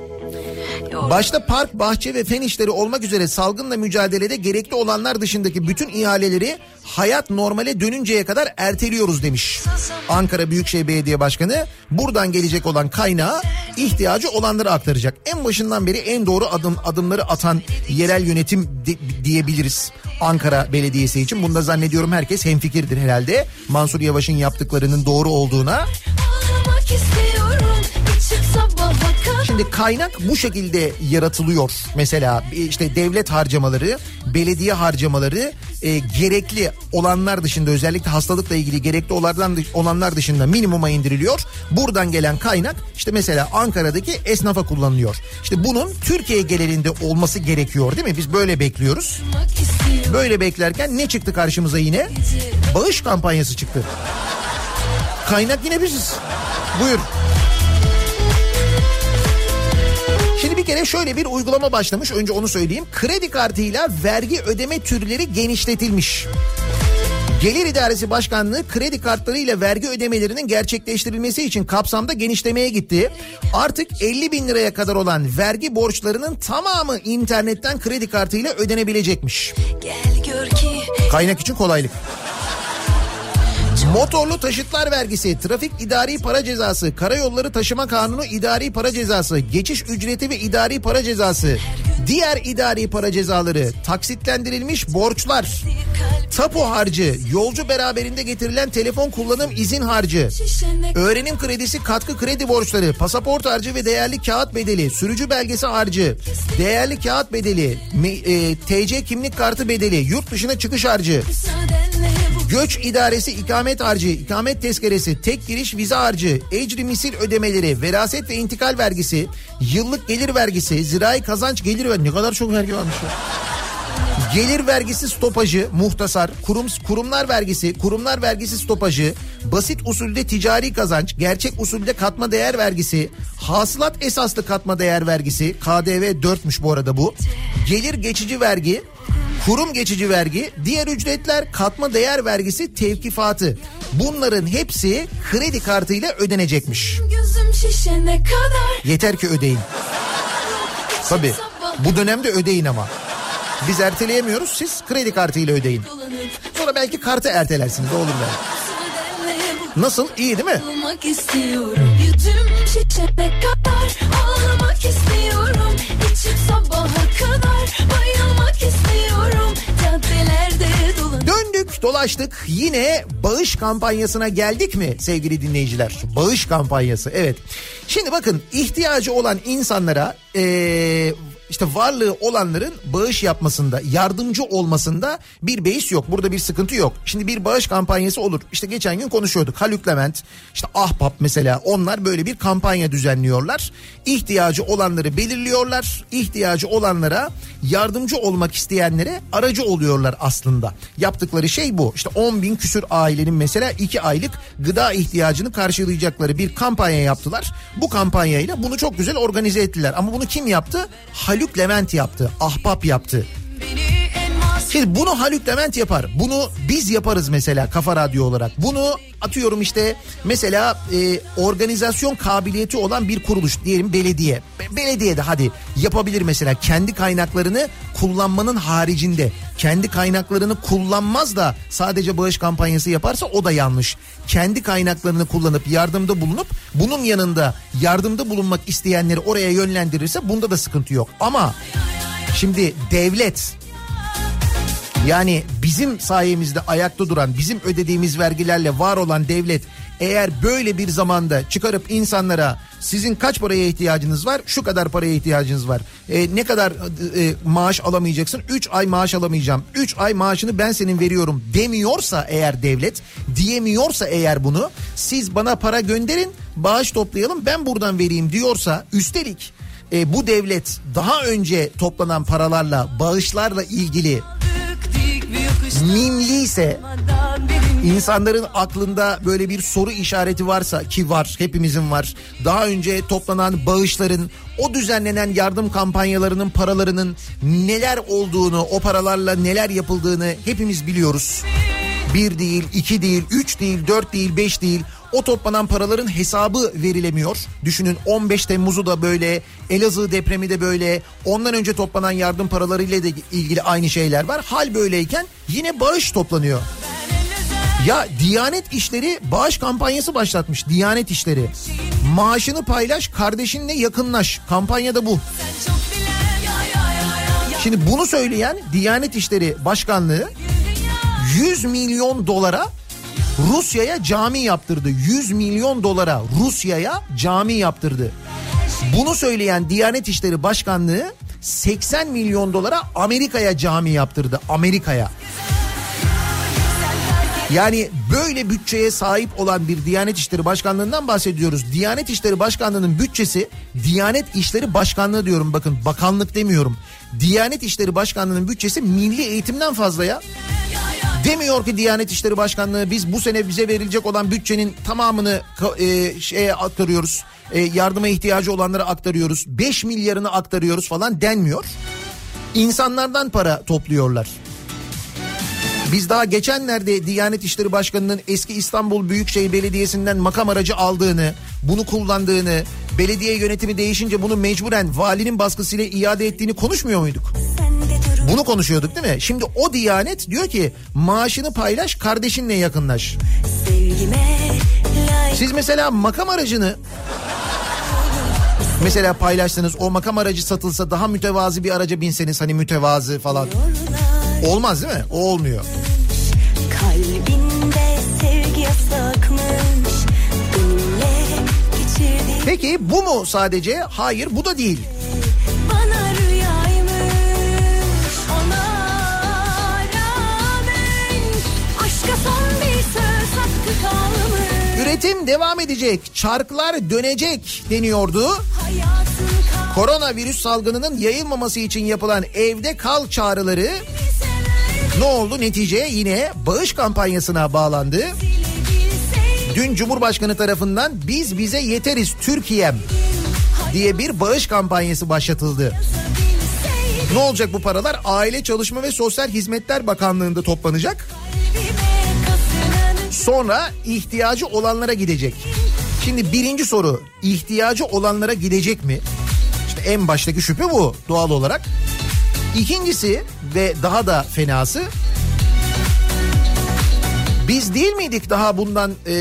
Başta park, bahçe ve fen işleri olmak üzere salgınla mücadelede gerekli olanlar dışındaki bütün ihaleleri hayat normale dönünceye kadar erteliyoruz demiş. Ankara Büyükşehir Belediye Başkanı buradan gelecek olan kaynağı ihtiyacı olanlara aktaracak. En başından beri en doğru adım adımları atan yerel yönetim de- diyebiliriz. Ankara Belediyesi için. Bunda zannediyorum herkes hemfikirdir herhalde. Mansur Yavaş'ın yaptıklarının doğru olduğuna. Ağlamak istiyorum. Çık sabaha. Şimdi kaynak bu şekilde yaratılıyor. Mesela işte devlet harcamaları, belediye harcamaları e, gerekli olanlar dışında özellikle hastalıkla ilgili gerekli olanlar, dışında minimuma indiriliyor. Buradan gelen kaynak işte mesela Ankara'daki esnafa kullanılıyor. İşte bunun Türkiye genelinde olması gerekiyor değil mi? Biz böyle bekliyoruz. Böyle beklerken ne çıktı karşımıza yine? Bağış kampanyası çıktı. Kaynak yine biziz. Buyur. Kere şöyle bir uygulama başlamış. Önce onu söyleyeyim. Kredi kartıyla vergi ödeme türleri genişletilmiş. Gelir İdaresi Başkanlığı kredi kartlarıyla vergi ödemelerinin gerçekleştirilmesi için kapsamda genişlemeye gitti. Artık 50 bin liraya kadar olan vergi borçlarının tamamı internetten kredi kartıyla ödenebilecekmiş. Gel gör ki. Kaynak için kolaylık. Motorlu taşıtlar vergisi, trafik idari para cezası, karayolları taşıma kanunu idari para cezası, geçiş ücreti ve idari para cezası, diğer idari para cezaları, taksitlendirilmiş borçlar, tapu harcı, yolcu beraberinde getirilen telefon kullanım izin harcı, öğrenim kredisi katkı kredi borçları, pasaport harcı ve değerli kağıt bedeli, sürücü belgesi harcı, değerli kağıt bedeli, e, TC kimlik kartı bedeli, yurt dışına çıkış harcı, Göç idaresi ikamet harcı, ikamet tezkeresi, tek giriş vize harcı, ecri misil ödemeleri, veraset ve intikal vergisi, yıllık gelir vergisi, zirai kazanç gelir ver ne kadar çok vergi varmış ya. Gelir vergisi stopajı, muhtasar, kurum, kurumlar vergisi, kurumlar vergisi stopajı, basit usulde ticari kazanç, gerçek usulde katma değer vergisi, hasılat esaslı katma değer vergisi, KDV 4'müş bu arada bu, gelir geçici vergi, kurum geçici vergi, diğer ücretler, katma değer vergisi, tevkifatı. Bunların hepsi kredi kartıyla ödenecekmiş. Yeter ki ödeyin. Tabii bu dönemde ödeyin ama. Biz erteleyemiyoruz siz kredi kartıyla ödeyin. Sonra belki kartı ertelersiniz olur mu? Nasıl iyi değil mi? Olmak istiyorum Yüzüm şişene kadar Ağlamak istiyorum İçim sabaha kadar Bayılmak istiyorum Caddelerde dolan Döndük dolaştık yine bağış kampanyasına geldik mi sevgili dinleyiciler? Bağış kampanyası evet. Şimdi bakın ihtiyacı olan insanlara eee, işte varlığı olanların bağış yapmasında yardımcı olmasında bir beis yok. Burada bir sıkıntı yok. Şimdi bir bağış kampanyası olur. İşte geçen gün konuşuyorduk. Haluk Levent işte Ahbap mesela onlar böyle bir kampanya düzenliyorlar. İhtiyacı olanları belirliyorlar. İhtiyacı olanlara yardımcı olmak isteyenlere aracı oluyorlar aslında. Yaptıkları şey bu. İşte 10 bin küsür ailenin mesela 2 aylık gıda ihtiyacını karşılayacakları bir kampanya yaptılar. Bu kampanyayla bunu çok güzel organize ettiler. Ama bunu kim yaptı? Haluk Levent yaptı. Ahbap yaptı. Şimdi bunu Haluk Levent yapar. Bunu biz yaparız mesela Kafa Radyo olarak. Bunu atıyorum işte mesela e, organizasyon kabiliyeti olan bir kuruluş diyelim belediye. Be- Belediye de hadi yapabilir mesela kendi kaynaklarını kullanmanın haricinde. Kendi kaynaklarını kullanmaz da sadece bağış kampanyası yaparsa o da yanlış. Kendi kaynaklarını kullanıp yardımda bulunup bunun yanında yardımda bulunmak isteyenleri oraya yönlendirirse bunda da sıkıntı yok. Ama şimdi devlet yani bizim sayemizde ayakta duran, bizim ödediğimiz vergilerle var olan devlet eğer böyle bir zamanda çıkarıp insanlara sizin kaç paraya ihtiyacınız var? Şu kadar paraya ihtiyacınız var. E, ne kadar e, maaş alamayacaksın? 3 ay maaş alamayacağım. 3 ay maaşını ben senin veriyorum demiyorsa eğer devlet, diyemiyorsa eğer bunu siz bana para gönderin, bağış toplayalım ben buradan vereyim diyorsa üstelik e, bu devlet daha önce toplanan paralarla bağışlarla ilgili mimliyse insanların aklında böyle bir soru işareti varsa ki var hepimizin var. Daha önce toplanan bağışların o düzenlenen yardım kampanyalarının paralarının neler olduğunu o paralarla neler yapıldığını hepimiz biliyoruz. Bir değil, iki değil, üç değil, dört değil, beş değil. O toplanan paraların hesabı verilemiyor. Düşünün 15 Temmuz'u da böyle, Elazığ depremi de böyle, ondan önce toplanan yardım paralarıyla da ilgili aynı şeyler var. Hal böyleyken yine bağış toplanıyor. Ya Diyanet İşleri bağış kampanyası başlatmış. Diyanet İşleri. Maaşını paylaş, kardeşinle yakınlaş. Kampanyada bu. Şimdi bunu söyleyen Diyanet İşleri Başkanlığı 100 milyon dolara Rusya'ya cami yaptırdı. 100 milyon dolara Rusya'ya cami yaptırdı. Bunu söyleyen Diyanet İşleri Başkanlığı 80 milyon dolara Amerika'ya cami yaptırdı. Amerika'ya. Yani böyle bütçeye sahip olan bir Diyanet İşleri Başkanlığı'ndan bahsediyoruz. Diyanet İşleri Başkanlığı'nın bütçesi Diyanet İşleri Başkanlığı diyorum bakın bakanlık demiyorum. Diyanet İşleri Başkanlığı'nın bütçesi milli eğitimden fazla ya. Demiyor ki Diyanet İşleri Başkanlığı biz bu sene bize verilecek olan bütçenin tamamını e, şeye aktarıyoruz. E, yardıma ihtiyacı olanlara aktarıyoruz. 5 milyarını aktarıyoruz falan denmiyor. İnsanlardan para topluyorlar. Biz daha geçenlerde Diyanet İşleri Başkanı'nın eski İstanbul Büyükşehir Belediyesi'nden makam aracı aldığını, bunu kullandığını, belediye yönetimi değişince bunu mecburen valinin baskısıyla iade ettiğini konuşmuyor muyduk? Bunu konuşuyorduk değil mi? Şimdi o Diyanet diyor ki maaşını paylaş kardeşinle yakınlaş. Siz mesela makam aracını mesela paylaşsanız o makam aracı satılsa daha mütevazi bir araca binseniz hani mütevazı falan. Olmaz değil mi? O olmuyor. Kalbinde sevgi yasakmış Benimle geçirdiğin Peki bu mu sadece? Hayır bu da değil. Üretim devam edecek, çarklar dönecek deniyordu. Koronavirüs salgınının yayılmaması için yapılan evde kal çağrıları ne oldu? Netice yine bağış kampanyasına bağlandı. Dün Cumhurbaşkanı tarafından biz bize yeteriz Türkiye'm diye bir bağış kampanyası başlatıldı. Ne olacak bu paralar? Aile Çalışma ve Sosyal Hizmetler Bakanlığı'nda toplanacak. Sonra ihtiyacı olanlara gidecek. Şimdi birinci soru ihtiyacı olanlara gidecek mi? İşte en baştaki şüphe bu doğal olarak. İkincisi ve daha da fenası. Biz değil miydik daha bundan e,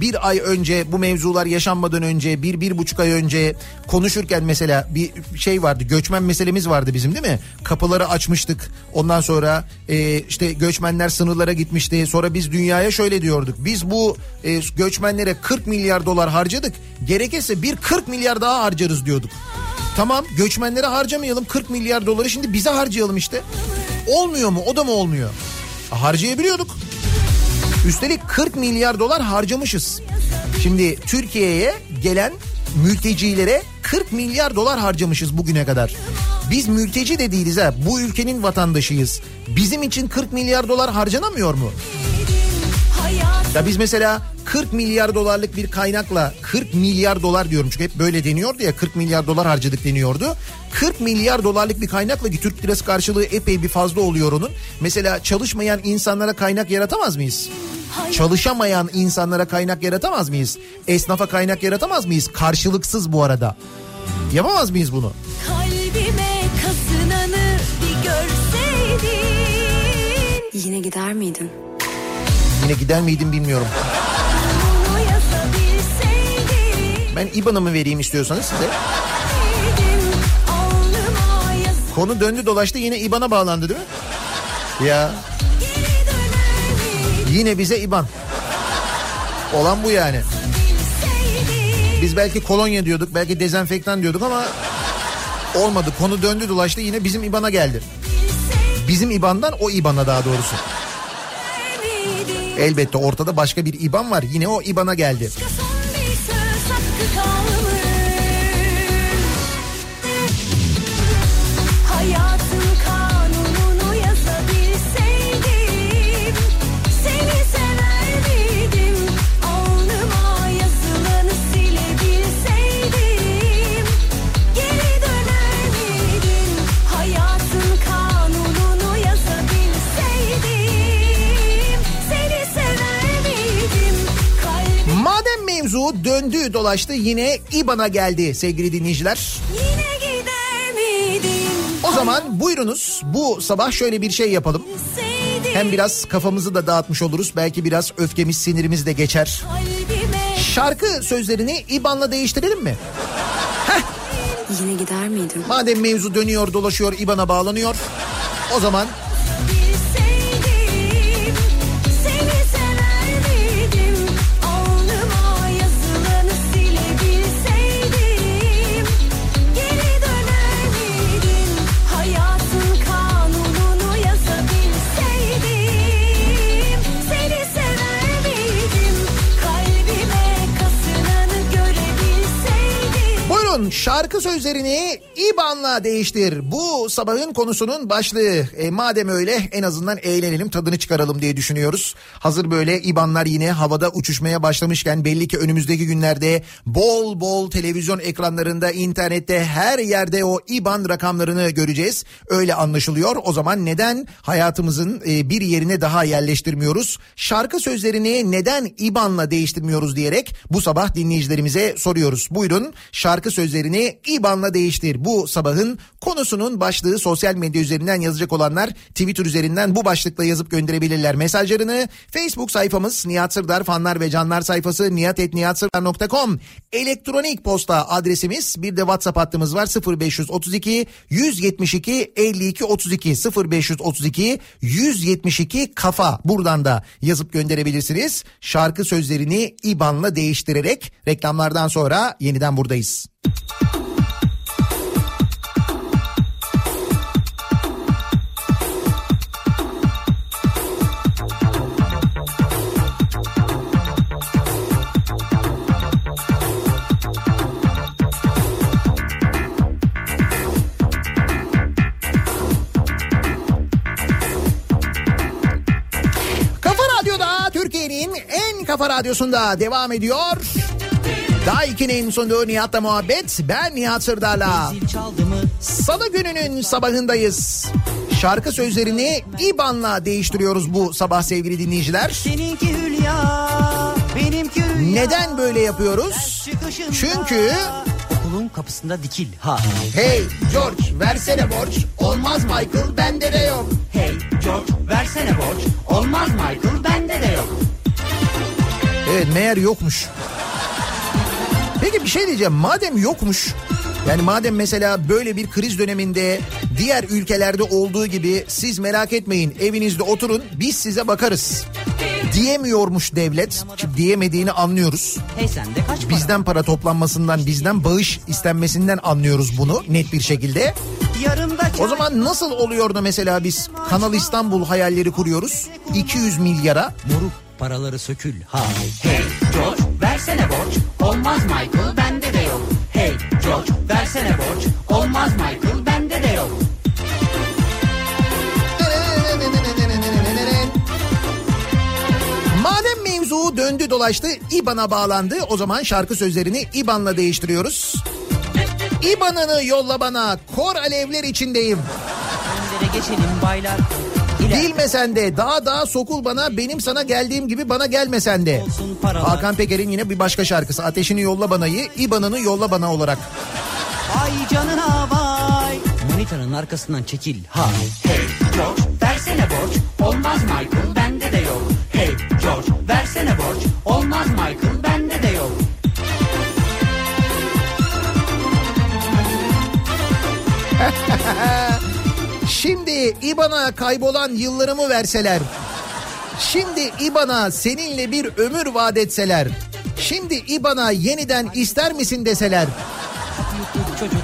bir ay önce bu mevzular yaşanmadan önce bir bir buçuk ay önce konuşurken mesela bir şey vardı göçmen meselemiz vardı bizim değil mi? Kapıları açmıştık. Ondan sonra e, işte göçmenler sınırlara gitmişti. Sonra biz dünyaya şöyle diyorduk. Biz bu e, göçmenlere 40 milyar dolar harcadık. Gerekirse bir 40 milyar daha harcarız diyorduk. Tamam göçmenlere harcamayalım 40 milyar doları şimdi bize harcayalım işte. Olmuyor mu o da mı olmuyor? Harcayabiliyorduk. Üstelik 40 milyar dolar harcamışız. Şimdi Türkiye'ye gelen mültecilere 40 milyar dolar harcamışız bugüne kadar. Biz mülteci de değiliz ha. Bu ülkenin vatandaşıyız. Bizim için 40 milyar dolar harcanamıyor mu? Ya biz mesela 40 milyar dolarlık bir kaynakla 40 milyar dolar diyorum çünkü hep böyle deniyordu ya 40 milyar dolar harcadık deniyordu. 40 milyar dolarlık bir kaynakla ki Türk lirası karşılığı epey bir fazla oluyor onun. Mesela çalışmayan insanlara kaynak yaratamaz mıyız? Çalışamayan insanlara kaynak yaratamaz mıyız? Esnafa kaynak yaratamaz mıyız? Karşılıksız bu arada. Yapamaz mıyız bunu? Kalbime kazınanı bir görseydin Yine gider miydin? Yine gider miydim bilmiyorum. Ben IBAN'ımı vereyim istiyorsanız size. Konu döndü dolaştı yine IBAN'a bağlandı değil mi? Ya yine bize IBAN. Olan bu yani. Biz belki kolonya diyorduk, belki dezenfektan diyorduk ama olmadı. Konu döndü dolaştı yine bizim IBAN'a geldi. Bizim IBAN'dan o IBAN'a daha doğrusu. Elbette ortada başka bir IBAN var. Yine o IBAN'a geldi. Son bir söz hakkı kalmış döndü dolaştı yine IBAN'a geldi sevgili dinleyiciler. O zaman buyurunuz bu sabah şöyle bir şey yapalım. Hem biraz kafamızı da dağıtmış oluruz. Belki biraz öfkemiz sinirimiz de geçer. Şarkı sözlerini IBAN'la değiştirelim mi? Yine gider miydin? Madem mevzu dönüyor dolaşıyor IBAN'a bağlanıyor. O zaman şarkı sözlerini IBAN'la değiştir. Bu sabahın konusunun başlığı. E, madem öyle en azından eğlenelim tadını çıkaralım diye düşünüyoruz. Hazır böyle IBAN'lar yine havada uçuşmaya başlamışken belli ki önümüzdeki günlerde bol bol televizyon ekranlarında, internette her yerde o IBAN rakamlarını göreceğiz. Öyle anlaşılıyor. O zaman neden hayatımızın e, bir yerine daha yerleştirmiyoruz? Şarkı sözlerini neden IBAN'la değiştirmiyoruz diyerek bu sabah dinleyicilerimize soruyoruz. Buyurun şarkı sözlerini IBAN'la değiştir. Bu sabahın konusunun başlığı sosyal medya üzerinden yazacak olanlar Twitter üzerinden bu başlıkla yazıp gönderebilirler mesajlarını. Facebook sayfamız Nihat Sırdar fanlar ve canlar sayfası nihatetnihatsırdar.com elektronik posta adresimiz bir de WhatsApp hattımız var 0532 172 52 32 0532 172 kafa buradan da yazıp gönderebilirsiniz. Şarkı sözlerini IBAN'la değiştirerek reklamlardan sonra yeniden buradayız. Kafa Radyo'da Türkiye'nin en kafa radyosunda devam ediyor. Daha 2'nin sonunda Nihat'la muhabbet. Ben Nihat Sırdar'la. Salı gününün sabahındayız. Şarkı sözlerini İban'la değiştiriyoruz bu sabah sevgili dinleyiciler. Seninki hülya, benimki rüya. Neden böyle yapıyoruz? Çünkü Okulun kapısında dikil ha. hey George versene borç olmaz Michael bende de yok. Hey George versene borç. Olmaz Michael bende de yok. Evet meğer yokmuş. Peki bir şey diyeceğim madem yokmuş yani madem mesela böyle bir kriz döneminde diğer ülkelerde olduğu gibi siz merak etmeyin evinizde oturun biz size bakarız. Diyemiyormuş devlet. Çünkü diyemediğini anlıyoruz. Bizden para toplanmasından, bizden bağış istenmesinden anlıyoruz bunu net bir şekilde. O zaman nasıl oluyor da mesela biz Kanal İstanbul hayalleri kuruyoruz 200 milyara Moruk paraları sökül ha. Hey George versene borç. Olmaz Michael bende de yok. Hey George versene borç. Olmaz Michael bende de yok. Madem mevzu döndü dolaştı İBAN'a bağlandı o zaman şarkı sözlerini İBAN'la değiştiriyoruz. İBAN'ını yolla bana kor alevler içindeyim. Önlere geçelim baylar. Bilmesen de daha daha sokul bana benim sana geldiğim gibi bana gelmesen de. Hakan Peker'in yine bir başka şarkısı Ateşini Yolla Bana'yı İBAN'ını yolla bana olarak. Ay canına vay. Monitörün arkasından çekil ha. Hey George versene borç. Olmaz Michael bende de yok. Hey George versene borç. Olmaz Michael Şimdi İBAN'a kaybolan yıllarımı verseler. Şimdi İBAN'a seninle bir ömür vaat etseler. Şimdi İBAN'a yeniden ister misin deseler.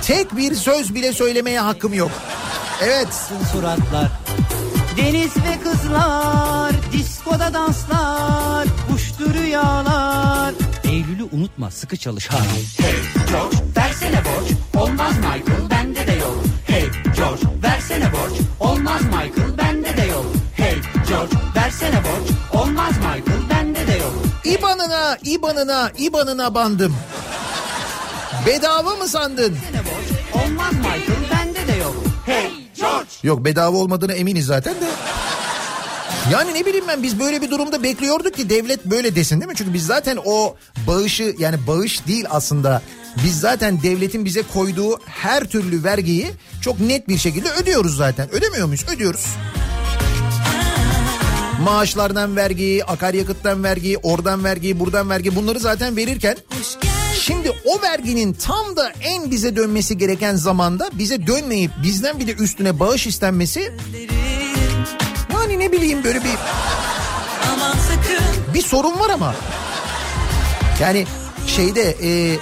Tek bir söz bile söylemeye hakkım yok. Evet. suratlar. Deniz ve kızlar, diskoda danslar, uçtu rüyalar. Eylül'ü unutma sıkı çalış ha. Hey George versene borç. Olmaz Michael yok. Hey George versene borç. Olmaz Michael bende de yok. Hey George versene borç. Olmaz Michael bende de yok. İBAN'ına, İBAN'ına, İBAN'ına bandım. Bedava mı sandın? Borç. Olmaz Michael bende de yok. Hey George. Yok bedava olmadığını eminiz zaten de. Yani ne bileyim ben biz böyle bir durumda bekliyorduk ki devlet böyle desin değil mi? Çünkü biz zaten o bağışı yani bağış değil aslında. Biz zaten devletin bize koyduğu her türlü vergiyi çok net bir şekilde ödüyoruz zaten. Ödemiyor muyuz? Ödüyoruz. Maaşlardan vergi, akaryakıttan vergi, oradan vergi, buradan vergi bunları zaten verirken Şimdi o verginin tam da en bize dönmesi gereken zamanda bize dönmeyip bizden bir de üstüne bağış istenmesi yani ne bileyim böyle bir bir sorun var ama. Yani şeyde e,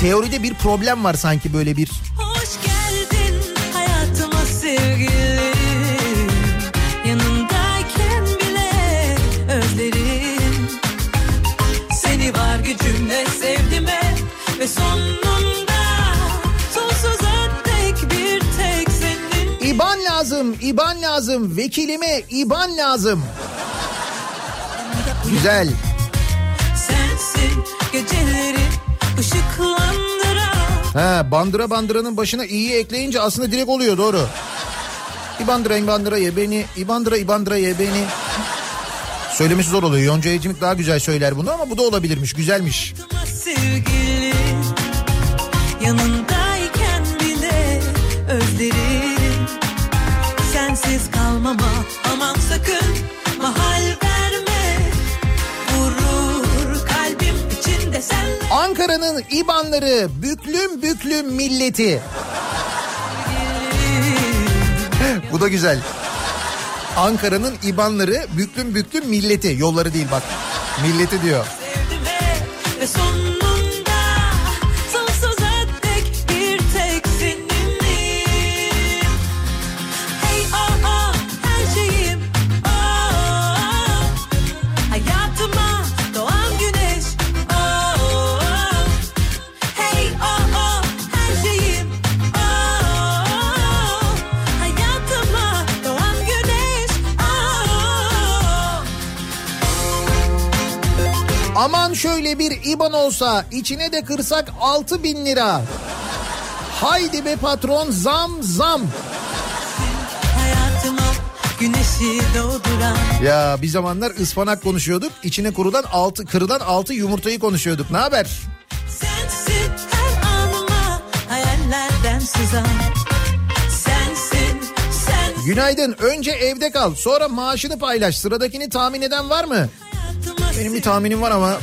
teoride bir problem var sanki böyle bir. Hoş geldin hayatıma sevgilim. Yanındayken bile özlerim. Seni var gücümle sevdime Ve sonunda sonsuza dek bir tek senin. İban lazım, İban lazım, vekilime İban lazım. Güzel. Sensin geceleri Ha, bandıra bandıranın başına iyi ekleyince aslında direkt oluyor doğru. İbandıra İbandıra ye beni, İbandıra İbandıra ye beni. Söylemesi zor oluyor. Yonca Evcimik daha güzel söyler bunu ama bu da olabilirmiş. Güzelmiş. Yanındayken bile özlerim Sensiz kalmama aman sakın Ankara'nın İbanları büklüm büklüm milleti. Bu da güzel. Ankara'nın İbanları büklüm büklüm milleti. Yolları değil bak. Milleti diyor. Aman şöyle bir IBAN olsa içine de kırsak 6 bin lira. Haydi be patron zam zam. Ya bir zamanlar ıspanak konuşuyorduk. İçine kurulan altı, kırılan altı yumurtayı konuşuyorduk. Ne haber? sensin her anıma hayallerden sızan sensin Günaydın. Önce evde kal. Sonra maaşını paylaş. Sıradakini tahmin eden var mı? Benim bir tahminim var ama.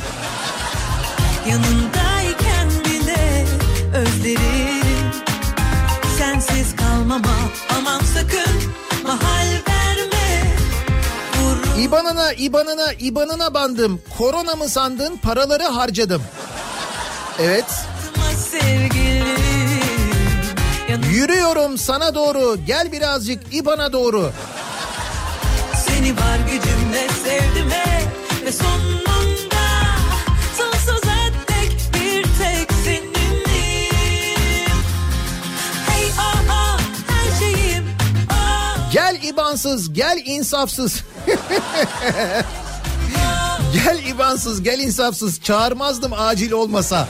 yanındayken bile özlerim sensiz kalmama aman sakın mahal verme vurur İbanına, İbanına, İbanına bandım. Korona mı sandın? Paraları harcadım. Evet. Yürüyorum sana doğru. Gel birazcık İban'a doğru. Seni var gücümle sevdim he ve ah ah ah Gel İbansız, gel insafsız. gel İbansız, gel insafsız. Çağırmazdım acil olmasa.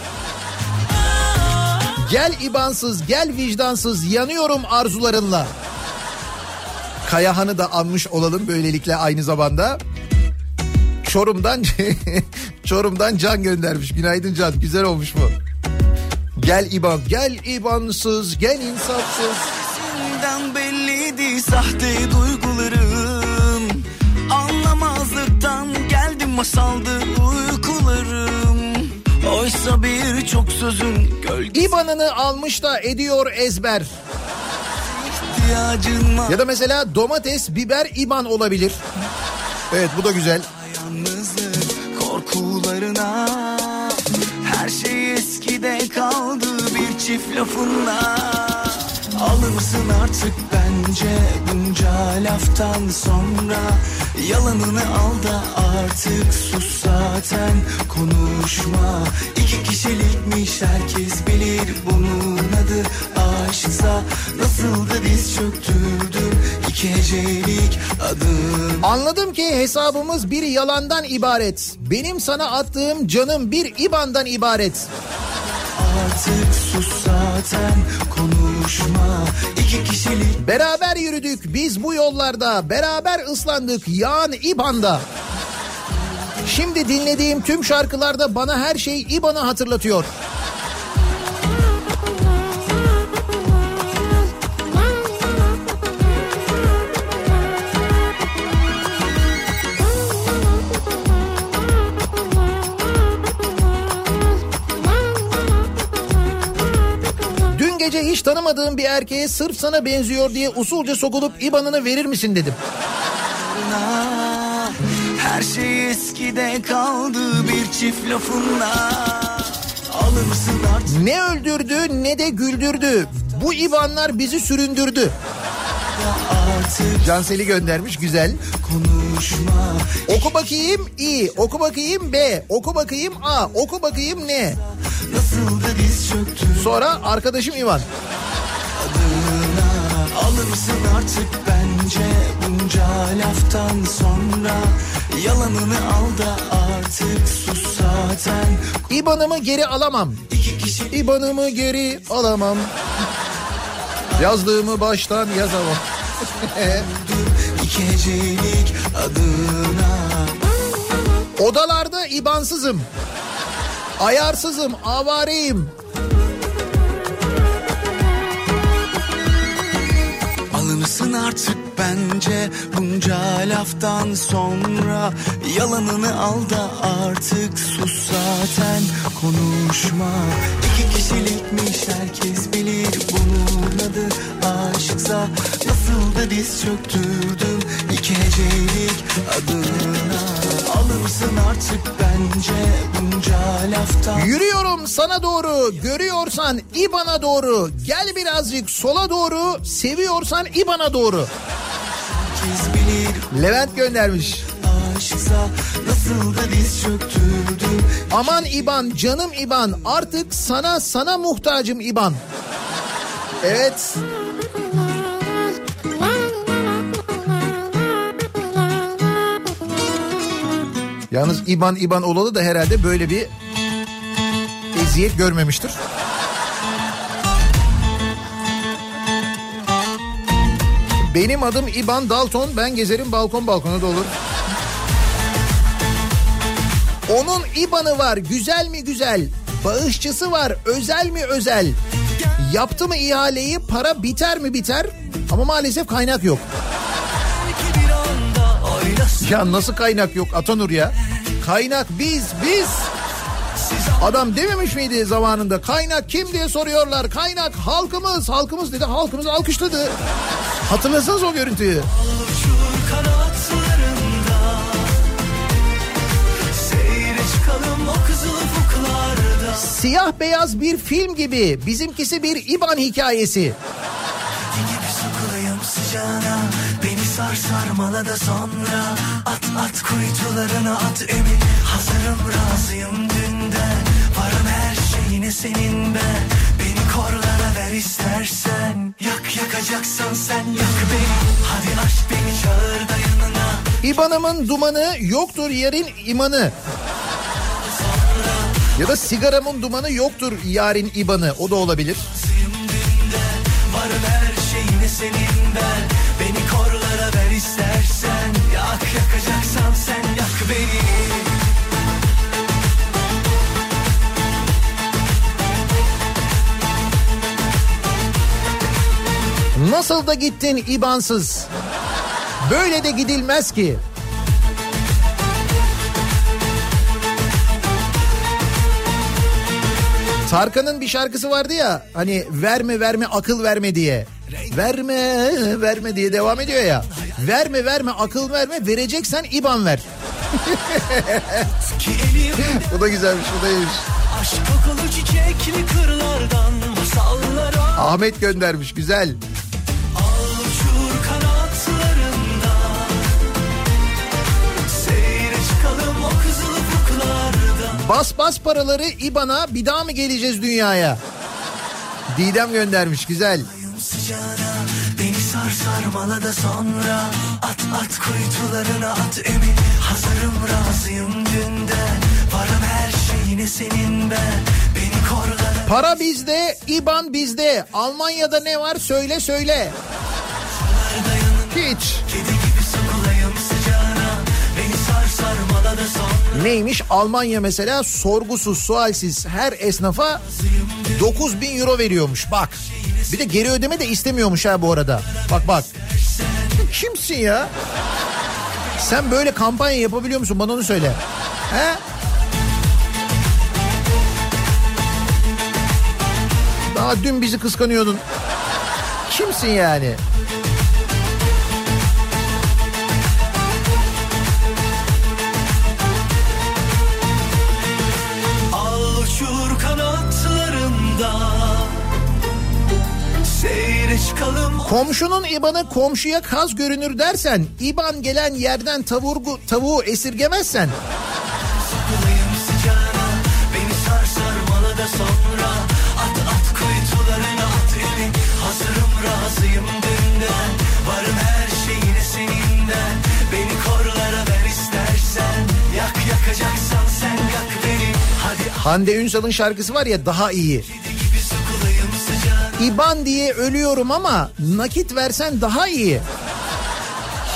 Gel İbansız, gel vicdansız. Yanıyorum arzularınla. Kayahan'ı da anmış olalım böylelikle aynı zamanda. Çorum'dan Çorum'dan Can göndermiş. Günaydın Can. Güzel olmuş bu. Gel İban, gel İbansız, gel insafsız. Senden belliydi sahte duygularım Anlamazlıktan geldim masaldı uykularım Oysa birçok sözün gölge İban'ını almış da ediyor ezber. Ya da mesela domates, biber, İban olabilir. Evet bu da güzel. Korkularına Her şey eskide kaldı bir çift lafınla. Alır mısın artık bence bunca laftan sonra? Yalanını al da artık sus zaten konuşma. İki kişilikmiş herkes bilir bunun adı. Aşksa Nasıl da diz çöktürdüm Anladım ki hesabımız bir yalandan ibaret. Benim sana attığım canım bir İban'dan ibaret. Artık sus zaten konuşma İki kişilik Beraber yürüdük biz bu yollarda. Beraber ıslandık yağan İban'da. Şimdi dinlediğim tüm şarkılarda bana her şey İban'ı hatırlatıyor. Gece hiç tanımadığım bir erkeğe sırf sana benziyor diye usulca sokulup IBAN'ını verir misin dedim. Her şey eskide kaldı bir çift lafınla Ne öldürdü ne de güldürdü. Bu IBAN'lar bizi süründürdü. Canseli göndermiş güzel. konuşma Oku bakayım I, oku bakayım B, oku bakayım A, oku bakayım ne? Sonra arkadaşım İvan. adına Alır mısın artık bence bunca laftan sonra Yalanını al da artık sus zaten İBAN'ımı geri alamam. İki kişi İBAN'ımı geri alamam. Yazdığımı baştan yazamam. Adına Odalarda İBAN'sızım. Ayarsızım, avareyim. Alınırsın artık bence bunca laftan sonra. Yalanını al da artık sus zaten. Konuşma. İki kişilikmiş herkes bilir bunun adı aşksa Nasıl da diz çöktürdüm. İki hecelik adına. Alınırsın artık bence bunca laftan? Yürüyorum sana doğru, görüyorsan İBAN'a doğru. Gel birazcık sola doğru, seviyorsan İBAN'a doğru. Levent göndermiş. aşksa Nasıl da diz çöktürdüm. Aman İban, canım İban, artık sana sana muhtacım İban. Evet. Yalnız İban İban olalı da herhalde böyle bir eziyet görmemiştir. Benim adım İban Dalton. Ben gezerim balkon balkona da olur. Onun İban'ı var. Güzel mi güzel? Bağışçısı var. Özel mi özel? Yaptı mı ihaleyi para biter mi biter? Ama maalesef kaynak yok. Ya nasıl kaynak yok Atanur ya? Kaynak biz biz. Adam dememiş miydi zamanında kaynak kim diye soruyorlar. Kaynak halkımız halkımız dedi halkımız alkışladı. Hatırlasanız o görüntüyü. Siyah beyaz bir film gibi. Bizimkisi bir İban hikayesi. gibi sokulayım sıcağına Beni sar sarmala da sonra. At at kuytularına at emin Hazırım razıyım dünden Varım her şeyine senin ben Beni korlara ver istersen. Yak yakacaksan sen yak beni. Hadi aç beni çağır da yanına. İban'ımın dumanı yoktur yarın imanı. Ya da sigaramın dumanı yoktur yarın İban'ı o da olabilir. Varım her şeyine senin ben Beni korlara ver istersen Yak yakacaksan sen yak beni Nasıl da gittin İbansız? Böyle de gidilmez ki. Tarkan'ın bir şarkısı vardı ya hani verme verme akıl verme diye. Verme verme diye devam ediyor ya. Verme verme akıl verme vereceksen İban ver. bu da güzelmiş bu da iyiymiş. Aşk kokulu çiçekli kırlardan Masallara Ahmet göndermiş güzel. Bas bas paraları İban'a bir daha mı geleceğiz dünyaya? Didem göndermiş güzel. sıcağına Beni sar sarmala da sonra At at kuytularına at emin Hazırım razıyım dünden Varım her şeyine senin ben Beni korlara Para bizde, İban bizde. Almanya'da ne var söyle söyle. Hiç. Kedi Neymiş? Almanya mesela sorgusuz, sualsiz her esnafa 9 bin euro veriyormuş. Bak. Bir de geri ödeme de istemiyormuş ha bu arada. Bak bak. Kimsin ya? Sen böyle kampanya yapabiliyor musun? Bana onu söyle. He? Daha dün bizi kıskanıyordun. Kimsin yani? Komşunun ibanı komşuya kaz görünür dersen, iban gelen yerden tavurgu, tavuğu esirgemezsen, Sokulayım sıcağına Beni sar sarmala da sonra. At at kuytularına at elin Hazırım razıyım dünden. Varım her şeyine seninden. Beni korlara ver istersen. Yak yakacaksan sen yak beni. Hadi. Hande Ünsal'ın şarkısı var ya daha iyi. İban diye ölüyorum ama nakit versen daha iyi.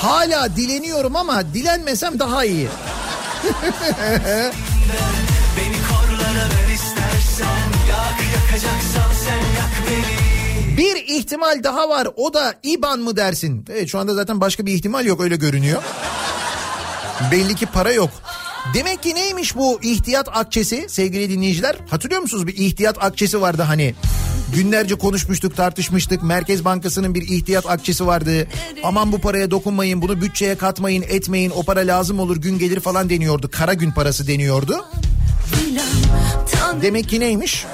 Hala dileniyorum ama dilenmesem daha iyi. Beni korlara ver istersen Yak yakacaksan sen yak beni Bir ihtimal daha var o da İban mı dersin? Evet şu anda zaten başka bir ihtimal yok öyle görünüyor. Belli ki para yok. Demek ki neymiş bu ihtiyat akçesi sevgili dinleyiciler? Hatırlıyor musunuz bir ihtiyat akçesi vardı hani? Günlerce konuşmuştuk tartışmıştık. Merkez Bankası'nın bir ihtiyat akçesi vardı. Aman bu paraya dokunmayın bunu bütçeye katmayın etmeyin o para lazım olur gün gelir falan deniyordu. Kara gün parası deniyordu. Demek ki neymiş?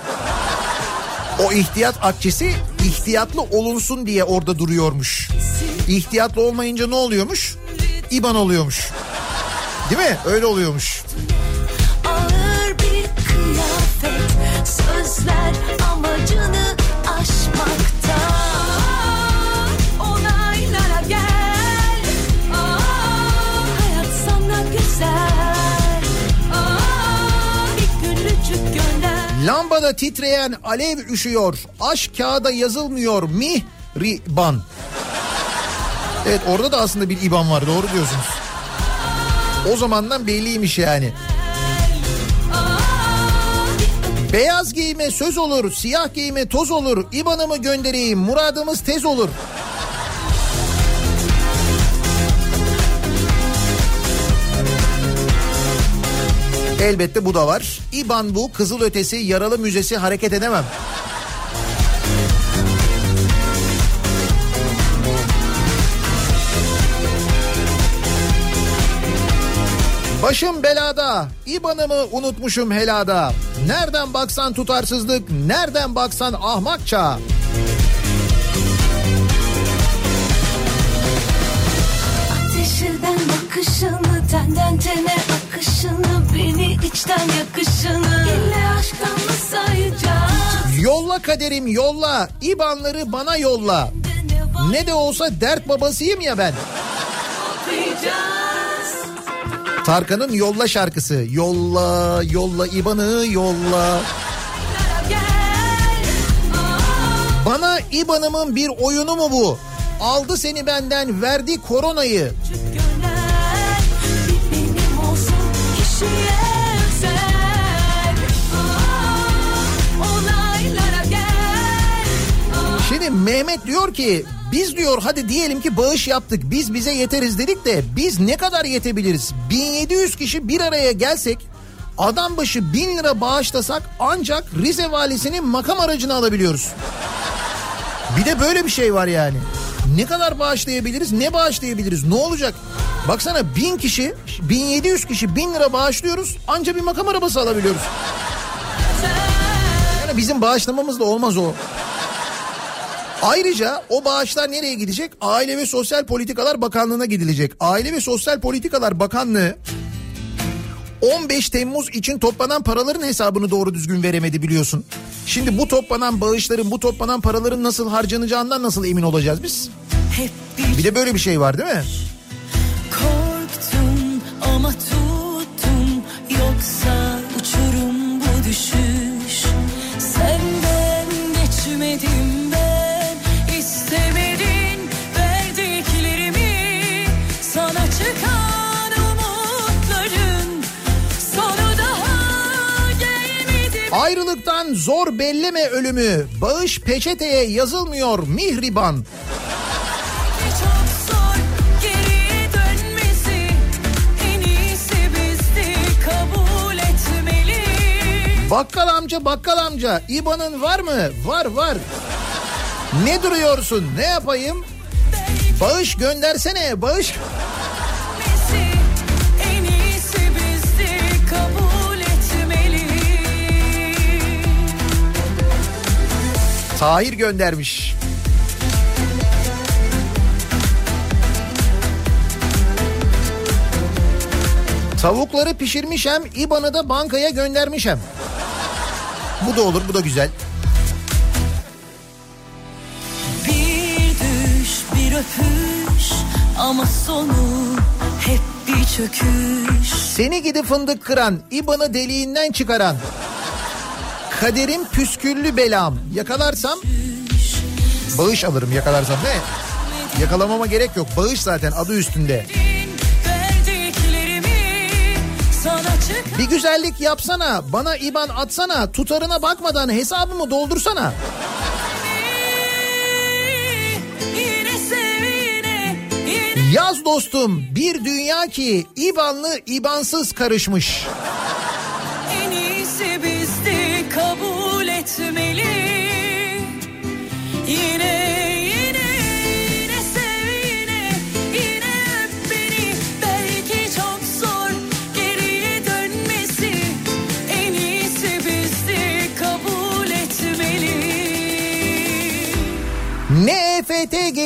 O ihtiyat akçesi ihtiyatlı olunsun diye orada duruyormuş. İhtiyatlı olmayınca ne oluyormuş? İban oluyormuş. Değil mi? Öyle oluyormuş. Ağır bir kıyafet Sözler Lambada titreyen alev üşüyor. Aşk kağıda yazılmıyor. Mihriban. Evet orada da aslında bir IBAN var doğru diyorsunuz. O zamandan belliymiş yani. Beyaz giyime söz olur, siyah giyime toz olur. İban'ımı göndereyim, muradımız tez olur. Elbette bu da var. İban bu, Kızıl Ötesi, Yaralı Müzesi hareket edemem. Başım belada, İban'ımı unutmuşum helada. Nereden baksan tutarsızlık, nereden baksan ahmakça. Ateşinden bakışını, tenden tene akışını, beni içten yakışını. İlle aşktan mı sayacağız? Yolla kaderim yolla, İban'ları bana yolla. Ne de olsa dert babasıyım ya ben. Tarkan'ın Yolla şarkısı. Yolla, yolla İban'ı yolla. Bana İban'ımın bir oyunu mu bu? Aldı seni benden verdi koronayı. Şimdi Mehmet diyor ki biz diyor hadi diyelim ki bağış yaptık biz bize yeteriz dedik de biz ne kadar yetebiliriz? 1700 kişi bir araya gelsek adam başı 1000 lira bağışlasak ancak Rize valisinin makam aracını alabiliyoruz. Bir de böyle bir şey var yani. Ne kadar bağışlayabiliriz ne bağışlayabiliriz ne olacak? Baksana 1000 kişi 1700 kişi 1000 lira bağışlıyoruz ancak bir makam arabası alabiliyoruz. Yani bizim bağışlamamız da olmaz o. Ayrıca o bağışlar nereye gidecek? Aile ve Sosyal Politikalar Bakanlığı'na gidilecek. Aile ve Sosyal Politikalar Bakanlığı 15 Temmuz için toplanan paraların hesabını doğru düzgün veremedi biliyorsun. Şimdi bu toplanan bağışların, bu toplanan paraların nasıl harcanacağından nasıl emin olacağız biz? Bir de böyle bir şey var değil mi? korktum ama tuttum. Yoksa uçurum bu düşüş. Ayrılıktan zor belleme ölümü. Bağış peçeteye yazılmıyor mihriban. Bakkal amca bakkal amca İBAN'ın var mı? Var var. Ne duruyorsun? Ne yapayım? Bağış göndersene bağış. Tahir göndermiş. Tavukları pişirmişem, İBAN'ı da bankaya göndermişem. Bu da olur, bu da güzel. Bir düş bir öpüş ama sonu hep bir çöküş. Seni gidi fındık kıran, İBAN'ı deliğinden çıkaran. Kaderim püsküllü belam. Yakalarsam bağış alırım yakalarsam ne? Yakalamama gerek yok. Bağış zaten adı üstünde. Bir güzellik yapsana, bana IBAN atsana, tutarına bakmadan hesabımı doldursana. Yaz dostum, bir dünya ki IBAN'lı IBAN'sız karışmış. en iyisi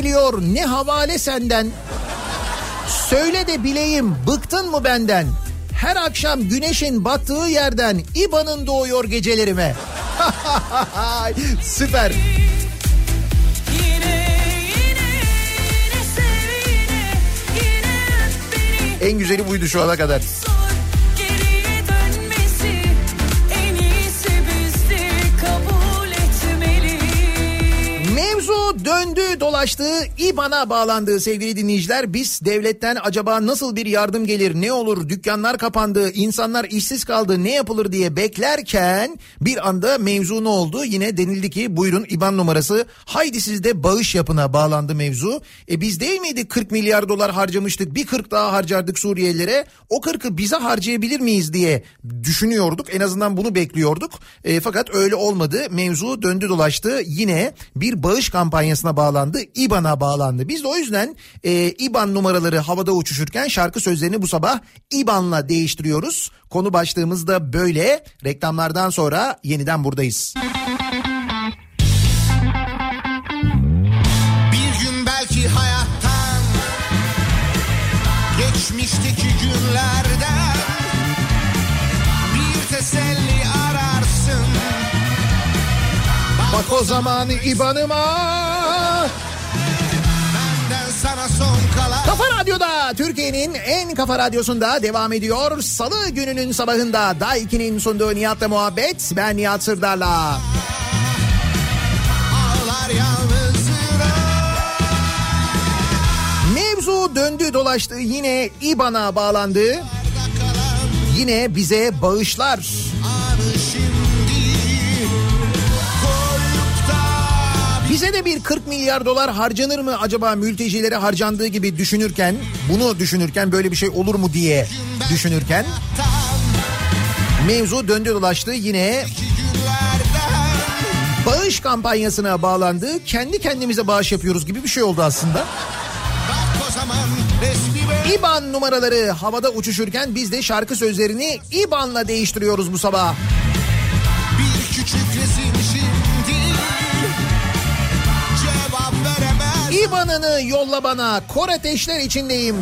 geliyor ne havale senden. Söyle de bileyim bıktın mı benden? Her akşam güneşin battığı yerden İBAN'ın doğuyor gecelerime. Süper. En güzeli buydu şu ana kadar. Dolaştı İBAN'a bağlandı sevgili dinleyiciler. Biz devletten acaba nasıl bir yardım gelir ne olur dükkanlar kapandı insanlar işsiz kaldı ne yapılır diye beklerken bir anda mevzu ne oldu? Yine denildi ki buyurun İBAN numarası haydi siz de bağış yapına bağlandı mevzu. E biz değil miydik 40 milyar dolar harcamıştık bir 40 daha harcardık Suriyelilere o 40'ı bize harcayabilir miyiz diye düşünüyorduk en azından bunu bekliyorduk. E, fakat öyle olmadı mevzu döndü dolaştı yine bir bağış kampanyasına bağlandı İBAN'a bağlandı. Biz de o yüzden e, İBAN numaraları havada uçuşurken şarkı sözlerini bu sabah İBAN'la değiştiriyoruz. Konu başlığımız da böyle reklamlardan sonra yeniden buradayız. Bir gün belki hayattan Geçmişteki günlerden Bir teselli ararsın Bak o zaman İBAN'ıma Kafa Radyo'da Türkiye'nin en kafa radyosunda devam ediyor. Salı gününün sabahında Daiki'nin sunduğu Nihat'la muhabbet. Ben Nihat Sırdar'la. Mevzu döndü dolaştı yine İBAN'a bağlandı. Yine bize bağışlar. Anı Bize de bir 40 milyar dolar harcanır mı acaba mültecilere harcandığı gibi düşünürken, bunu düşünürken böyle bir şey olur mu diye düşünürken mevzu döndü dolaştı yine bağış kampanyasına bağlandı. Kendi kendimize bağış yapıyoruz gibi bir şey oldu aslında. İBAN numaraları havada uçuşurken biz de şarkı sözlerini İBAN'la değiştiriyoruz bu sabah. Bir küçük resim İBAN'ını yolla bana. Kor ateşler içindeyim.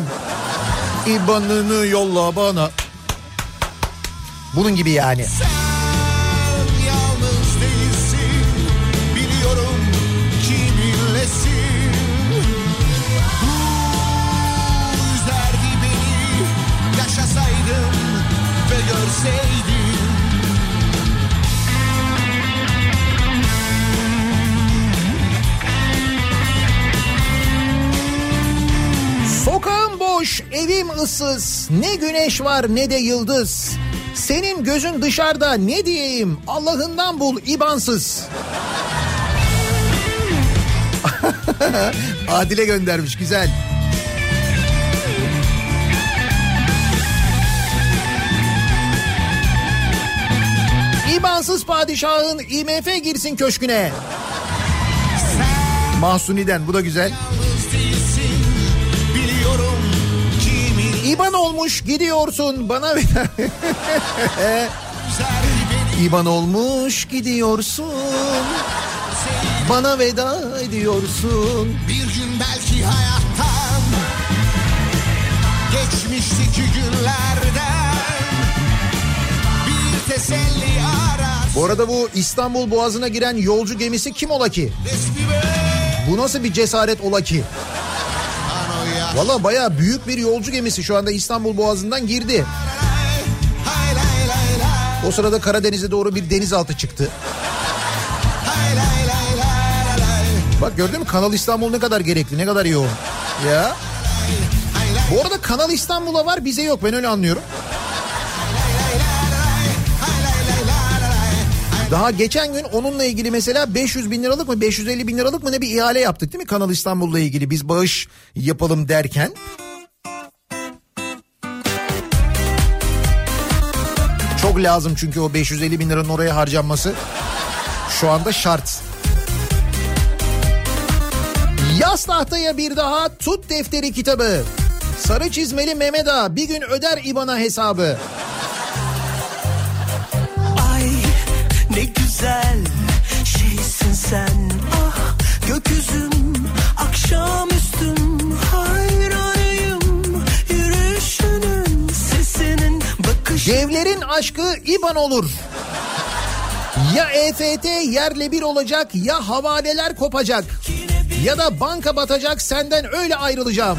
İBAN'ını yolla bana. Bunun gibi yani. Sen yalnız evim ıssız. Ne güneş var ne de yıldız. Senin gözün dışarıda ne diyeyim? Allah'ından bul ibansız. Adile göndermiş güzel. İbansız padişahın IMF girsin köşküne. Mahsuni'den bu da güzel. Yalnız İban olmuş gidiyorsun bana veda. İban olmuş gidiyorsun. Bana veda ediyorsun. Bir gün belki hayattan Geçmişteki günlerden Bir teselli arar Bu arada bu İstanbul Boğazı'na giren yolcu gemisi kim ola ki? Bu nasıl bir cesaret ola ki? Anoya Valla baya büyük bir yolcu gemisi şu anda İstanbul Boğazı'ndan girdi. O sırada Karadeniz'e doğru bir denizaltı çıktı. Bak gördün mü Kanal İstanbul ne kadar gerekli ne kadar yoğun. Ya. Bu arada Kanal İstanbul'a var bize yok ben öyle anlıyorum. Daha geçen gün onunla ilgili mesela 500 bin liralık mı 550 bin liralık mı ne bir ihale yaptık değil mi Kanal İstanbul'la ilgili biz bağış yapalım derken. Çok lazım çünkü o 550 bin liranın oraya harcanması şu anda şart. Yaz tahtaya bir daha tut defteri kitabı. Sarı çizmeli Mehmet Ağa bir gün öder İBAN'a hesabı. Güzel şeysin sen ah gökyüzüm akşamüstüm hayranıyım yürüyüşünün sesinin bakışın Devlerin aşkı İBAN olur. Ya EFT yerle bir olacak ya havaleler kopacak. Ya da banka batacak senden öyle ayrılacağım.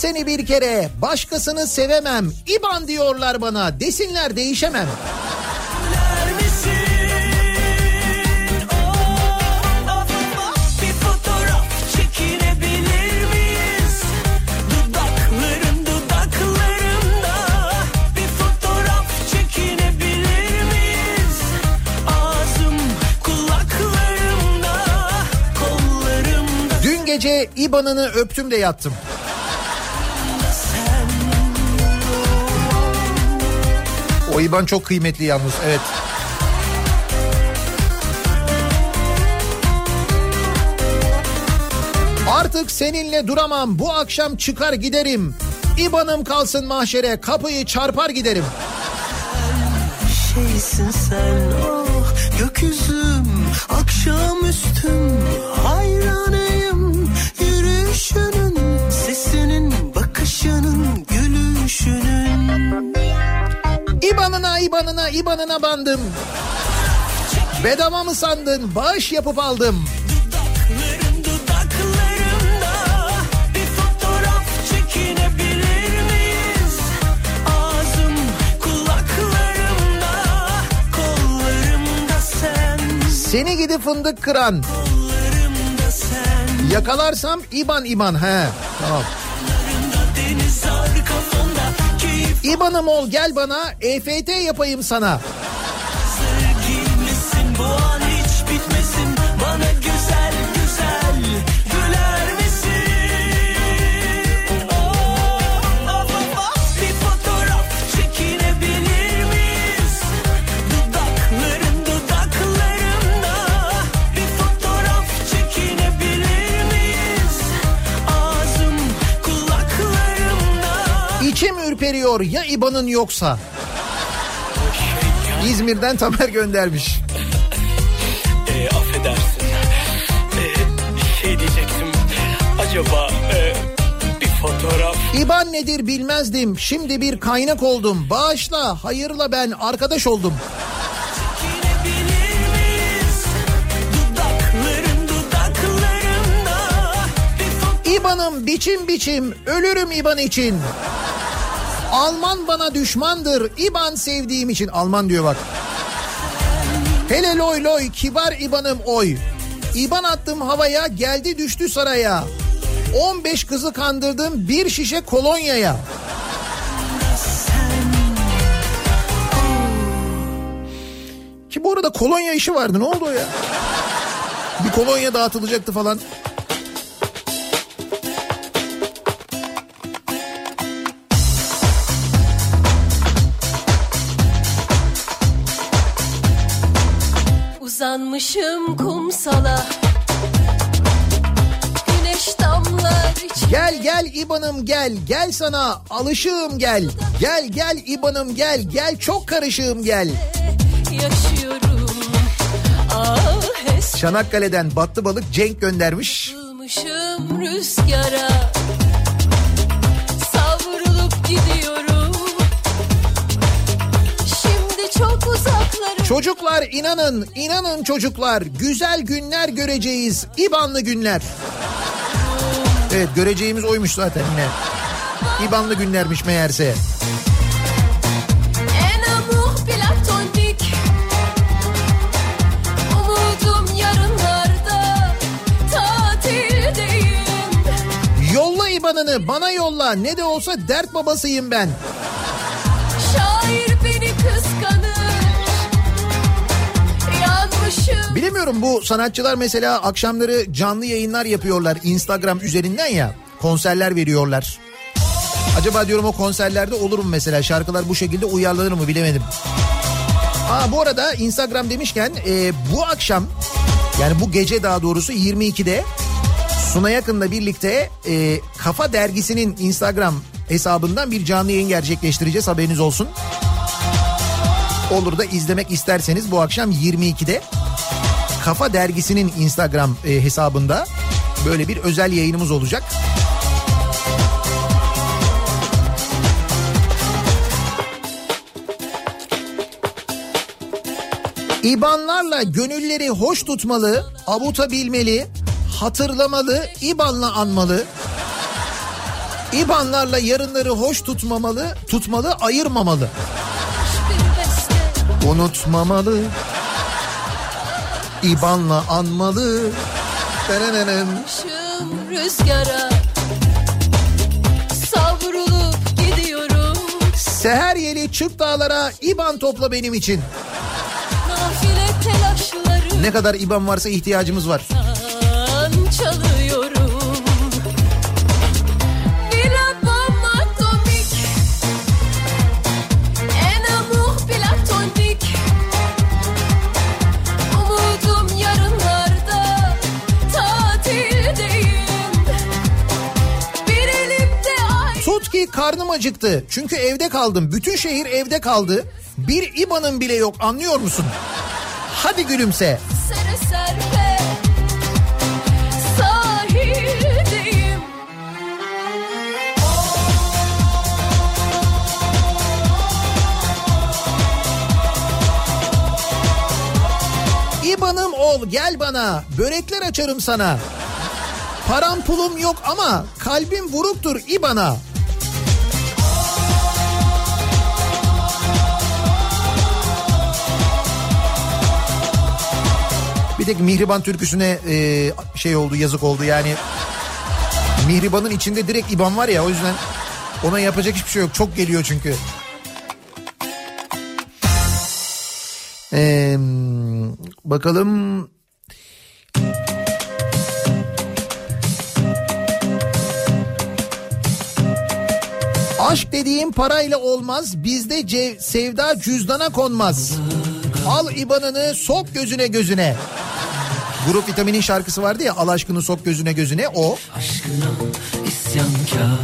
Seni bir kere başkasını sevemem. İban diyorlar bana desinler değişemem. Kulaklarımda, kollarımda Dün gece İban'ını öptüm de yattım. O İban çok kıymetli yalnız evet. Artık seninle duramam bu akşam çıkar giderim. İban'ım kalsın mahşere kapıyı çarpar giderim. şeysin sen oh gökyüzüm akşamüstüm hayranıyım yürüyüşünün sesinin bakışının gülüşünün İban'ına İban'ına İban'ına bandım. Bedava mı sandın bağış yapıp aldım. dudaklarımda bir fotoğraf çekinebilir miyiz? Ağzım kulaklarımda, kollarımda sen, Seni gidi fındık kıran. Yakalarsam İban İban he. Tamam. İban'ım ol gel bana EFT yapayım sana. Ürperiyor ya İban'ın yoksa. İzmir'den Tamer göndermiş. E, affedersin. E, şey diyecektim. Acaba e, bir fotoğraf İban nedir bilmezdim. Şimdi bir kaynak oldum. Bağışla, hayırla ben arkadaş oldum. İban'ım biçim biçim, ölürüm İban için. Alman bana düşmandır, İban sevdiğim için. Alman diyor bak. Hele loy loy, kibar İban'ım oy. İban attım havaya, geldi düştü saraya. 15 kızı kandırdım bir şişe kolonyaya. Ki bu arada kolonya işi vardı ne oldu o ya? Bir kolonya dağıtılacaktı falan. Uzanmışım kumsala. Güneş damlar için Gel gel İban'ım gel. Gel sana alışığım gel. Gel gel İban'ım gel. Gel çok karışığım gel. yaşıyorum. Ah Çanakkale'den battı balık Cenk göndermiş. rüzgara. Savrulup gidiyorum Çocuklar inanın inanın çocuklar güzel günler göreceğiz İbanlı günler. Evet göreceğimiz oymuş zaten yine. İbanlı günlermiş meğerse. Yolla İban'ını bana yolla ne de olsa dert babasıyım ben. Yanmışım Bilemiyorum bu sanatçılar mesela akşamları canlı yayınlar yapıyorlar Instagram üzerinden ya konserler veriyorlar. Acaba diyorum o konserlerde olur mu mesela şarkılar bu şekilde uyarlanır mı bilemedim. Aa bu arada Instagram demişken e, bu akşam yani bu gece daha doğrusu 22'de Suna Yakın'la birlikte e, Kafa Dergisi'nin Instagram hesabından bir canlı yayın gerçekleştireceğiz haberiniz olsun. Olur da izlemek isterseniz bu akşam 22'de Kafa Dergisi'nin Instagram e, hesabında böyle bir özel yayınımız olacak. İbanlarla gönülleri hoş tutmalı, avutabilmeli, hatırlamalı, İban'la anmalı. İbanlarla yarınları hoş tutmamalı, tutmalı, ayırmamalı. Unutmamalı. İbanla anmalı. Denenenen. Başım rüzgara savrulup gidiyorum Seher yeli çık dağlara İban topla benim için. Nafile telaşları Ne kadar İban varsa ihtiyacımız var. çalıyorum karnım acıktı. Çünkü evde kaldım. Bütün şehir evde kaldı. Bir İban'ın bile yok anlıyor musun? Hadi gülümse. sere serpe Sahildeyim İban'ım ol gel bana. Börekler açarım sana. Param pulum yok ama kalbim vuruktur İban'a. Tek Mihriban türküsüne e, şey oldu yazık oldu yani. Mihriban'ın içinde direkt İban var ya o yüzden ona yapacak hiçbir şey yok. Çok geliyor çünkü. Ee, bakalım. Aşk dediğim parayla olmaz. Bizde ce- sevda cüzdana konmaz. Al ibanını sok gözüne gözüne. Grup vitaminin şarkısı vardı ya al aşkını sok gözüne gözüne o. Aşkına isyankar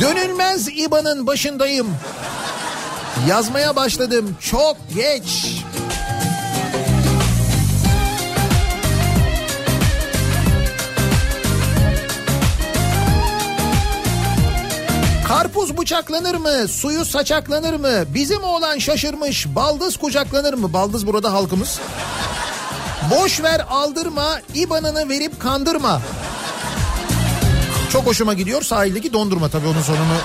Dönülmez İBA'nın başındayım. Yazmaya başladım çok geç. Karpuz bıçaklanır mı? Suyu saçaklanır mı? Bizim oğlan şaşırmış. Baldız kucaklanır mı? Baldız burada halkımız. Boş ver aldırma. İban'ını verip kandırma. Çok hoşuma gidiyor sahildeki dondurma tabii onun sonunu.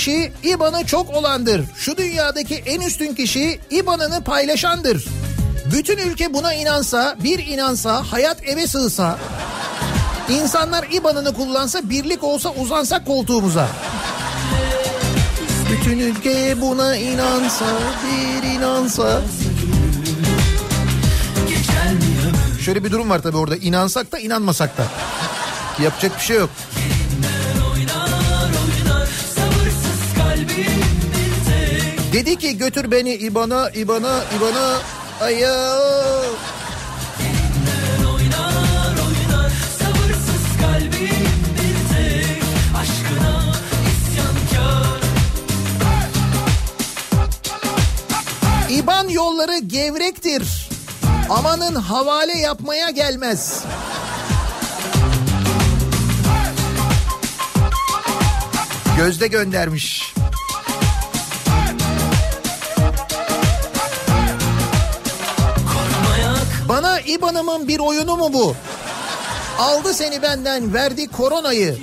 Kişi İBAN'ı çok olandır. Şu dünyadaki en üstün kişi İBAN'ını paylaşandır. Bütün ülke buna inansa, bir inansa, hayat eve sığsa, insanlar İBAN'ını kullansa, birlik olsa uzansak koltuğumuza. Bütün ülke buna inansa, bir inansa. Şöyle bir durum var tabii orada. inansak da inanmasak da. Yapacak bir şey yok. Dedi ki götür beni İBAN'a, İBAN'a, İBAN'a. Aya. İBAN yolları gevrektir. Amanın havale yapmaya gelmez. Gözde göndermiş. Bana İBAN'ımın bir oyunu mu bu? Aldı seni benden verdi koronayı.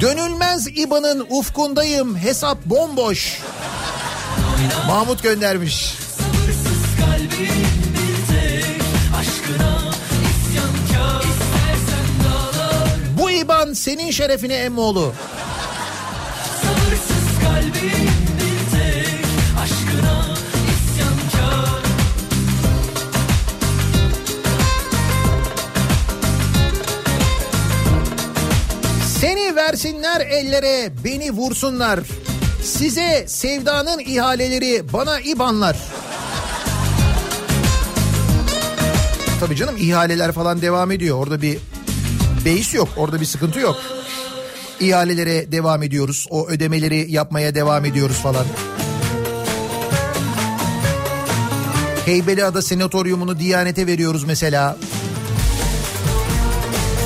Dönülmez İBAN'ın ufkundayım hesap bomboş. Mahmut göndermiş. Bu İBAN senin şerefine emmoğlu. Sabırsız kalbim isyankar Versinler ellere beni vursunlar. Size sevdanın ihaleleri bana ibanlar. Tabii canım ihaleler falan devam ediyor. Orada bir beis yok. Orada bir sıkıntı yok. İhalelere devam ediyoruz. O ödemeleri yapmaya devam ediyoruz falan. Heybeliada senatoryumunu Diyanet'e veriyoruz mesela.